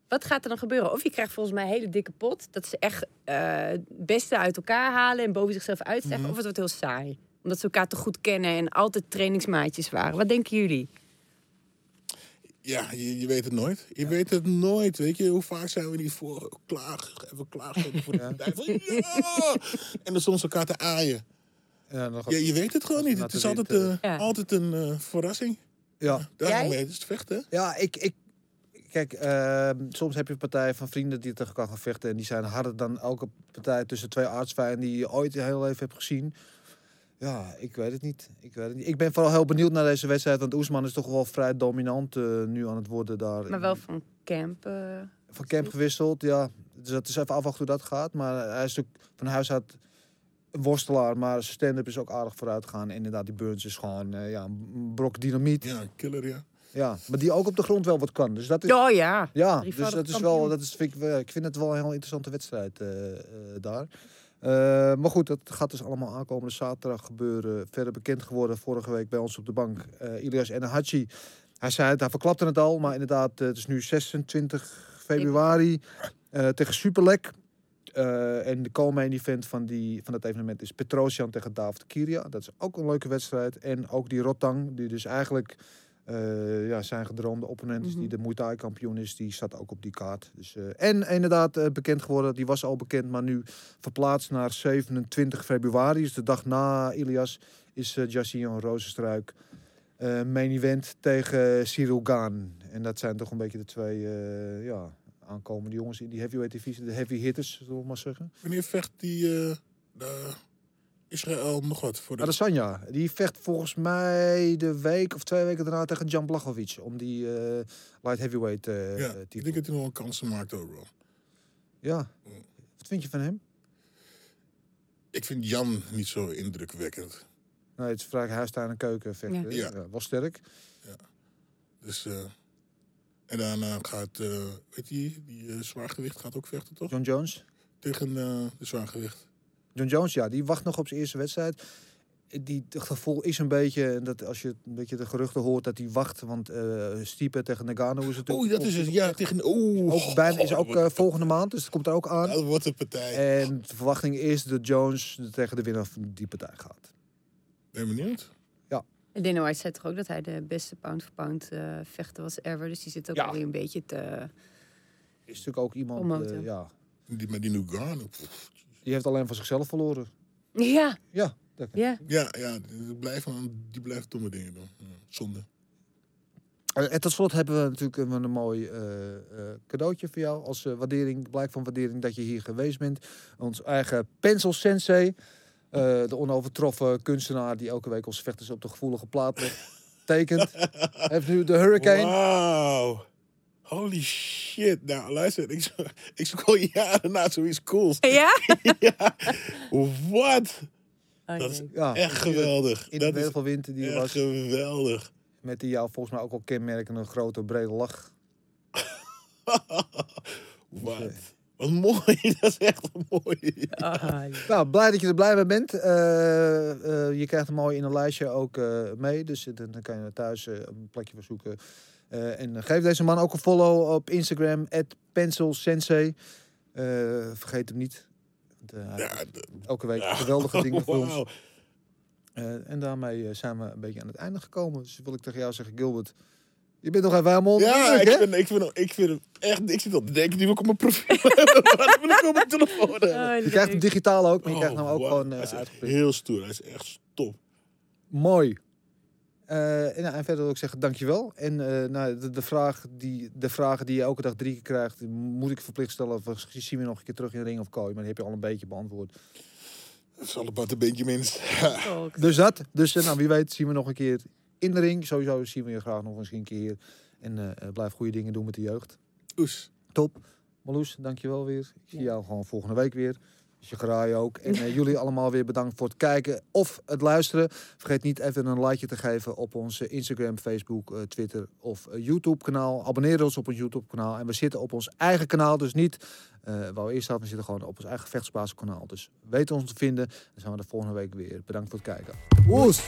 Wat gaat er dan gebeuren? Of je krijgt volgens mij een hele dikke pot. Dat ze echt eh, het beste uit elkaar halen en boven zichzelf uitstijgen. Mhm. Of het wordt heel saai. Omdat ze elkaar te goed kennen en altijd trainingsmaatjes waren. Wat denken jullie? Ja, je, je weet het nooit. Je weet het nooit, weet je. Hoe vaak zijn we niet voor klaar, even klaar voor de ja! En dan soms elkaar te aaien. Ja, je weet het gewoon niet. Het is altijd, eh, Ja. altijd een eh, verrassing. ja. Daarom is het vechten. Ja, ik, ik kijk, ehm, soms heb je een partij van vrienden die tegen elkaar gaan vechten. En die zijn harder dan elke partij tussen twee artsvijanden die je ooit je heel leven hebt gezien. Ja, ik weet het niet. Ik weet het niet. Ik ben vooral heel benieuwd naar deze wedstrijd. Want Oesman is toch wel vrij dominant eh, nu aan het worden daar. Maar wel van Camp. eh, van camp gewisseld, ja. Dus dat is even afwachten hoe dat gaat. Maar hij is natuurlijk van huis uit een worstelaar. Maar zijn stand-up is ook aardig vooruit gegaan. En inderdaad, die Burns is gewoon eh, ja, een brok dynamiet. Ja. Killer, ja. Maar die ook op de grond wel wat kan. Dus dat is... Oh ja. Ja, dus dat is wel, dat is, vind ik, ik vind het wel een heel interessante wedstrijd eh, eh, daar. Eh, maar goed, dat gaat dus allemaal aankomende zaterdag gebeuren. Verder bekend geworden vorige week bij ons op de bank. Ilias Enahachi. Hij zei het, hij verklapte het al, maar inderdaad, het is nu 26 februari tegen Superlek. En de co-main event van, die, van dat evenement is Petrosian tegen David Kiria. Dat is ook een leuke wedstrijd. En ook die Rotang, die dus eigenlijk eh, ja, zijn gedroomde opponent is, die Mhm. de Muay Thai kampioen is, die staat ook op die kaart. Dus, eh, en inderdaad eh, bekend geworden, die was al bekend, maar nu verplaatst naar 27 februari. Dus de dag na Ilias is uh, Jassian Rozenstruik eh, main event tegen Cyril Gaan. En dat zijn toch een beetje de twee eh, ja, aankomende jongens in die heavyweight divisie, de heavy hitters, zullen we maar zeggen. Wanneer vecht die eh, de Israël nog wat? Voor de... Adesanya, die vecht volgens mij de week of twee weken daarna tegen Jan Blachowicz om die eh, light heavyweight eh ja, eh, ik titel. denk dat hij nog wel kansen maakt overal. Ja. Wat vind je van hem? Ik vind Jan niet zo indrukwekkend. Nou, het is vrij huistuin en keuken vechten. Ja. hè? Ja. Ja, sterk. Dus, eh, en daarna gaat, eh weet je, die eh, zwaargewicht gaat ook vechten, toch? John Jones. Tegen eh, de zwaargewicht. John Jones, ja, die wacht nog op zijn eerste wedstrijd. Die, het gevoel is een beetje, en dat als je een beetje de geruchten hoort, dat hij wacht. Want eh Stipe tegen Nagano is het Oeh, dat is het. Ja, tegen... Oeh. Ook bijna is ook eh, volgende maand, dus het komt er ook aan. Dat wordt een partij. En de verwachting is dat Jones tegen de winnaar van die partij gaat. Ben je benieuwd? En Dana White zei toch ook dat hij de beste pound-for-pound eh, vechter was ever. Dus die zit ook Ja. alweer een beetje te... Is natuurlijk ook iemand, eh, ja, Die, met die Nugano. Die heeft alleen van zichzelf verloren. Ja, Ja, dat ja. Ja, ja, die blijft, die blijft domme dingen doen. Zonde. Eh, En tot slot hebben we natuurlijk een, een mooi eh, eh, cadeautje voor jou. Als eh, waardering, blijk van waardering dat je hier geweest bent. Ons eigen Pencil Sensei. eh, de onovertroffen kunstenaar die elke week onze vechters op de gevoelige plaat tekent. Heeft nu de Hurricane. Wauw. Holy shit. Nou, luister. Ik, zo- ik zoek al jaren naar zoiets cools. Ja? ja. Wat? Oh, Dat is. Ja, echt geweldig. In de Dat wervelwind die er echt was. geweldig. Met die jou volgens mij ook al kenmerkende grote brede lach. Wat? Wat mooi. Dat is echt mooi. Ah, Nou, blij dat je er blij mee bent. Eh, eh, je krijgt hem mooi in een lijstje ook eh, mee. Dus dan, kan je thuis een plekje voor zoeken. Eh, en geef deze man ook een follow op Instagram, @pencilsensei. Eh vergeet hem niet. Want, eh, Ja, elke week ja. geweldige dingen voor ons. Eh, en daarmee eh, zijn we een beetje aan het einde gekomen. Dus wil ik tegen jou zeggen, Gilbert. Je bent nog even helemaal Ja, ik hè? vind, ik, vind, hem- ik vind hem echt... Ik zit al te denken, die wil ik op mijn profiel ik op mijn telefoon hebben. Je krijgt hem digitaal ook, maar je krijgt hem Oh, ook wauw. gewoon Hij uh, is echt uitgeprint. heel stoer. Hij is echt top. Mooi. Eh, en, nou, en verder wil ik zeggen, dankjewel. En eh, nou, de, de, vraag die, de vragen die je elke dag drie keer krijgt, moet ik verplicht stellen. Of zien we nog een keer terug in de ring of kooi? Maar die heb je al een beetje beantwoord. Het is allemaal een beetje minst. Dus dat. Dus eh, nou, wie weet zien we nog een keer in de ring. Sowieso zien we je graag nog eens een keer. En eh, eh, blijf goede dingen doen met de jeugd. Oes. Top. Marloes, dankjewel weer. Ik zie Ja. jou gewoon volgende week weer. Graai ook. En eh, jullie allemaal weer bedankt voor het kijken of het luisteren. Vergeet niet even een likeje te geven op onze Instagram, Facebook, eh, Twitter of eh, YouTube kanaal. Abonneer ons op ons YouTube kanaal. En we zitten op ons eigen kanaal. Dus niet waar we eerst zaten. We zitten gewoon op ons eigen vechtsbasis kanaal. Dus weet ons te vinden. Dan zijn we de volgende week weer. Bedankt voor het kijken. Woes!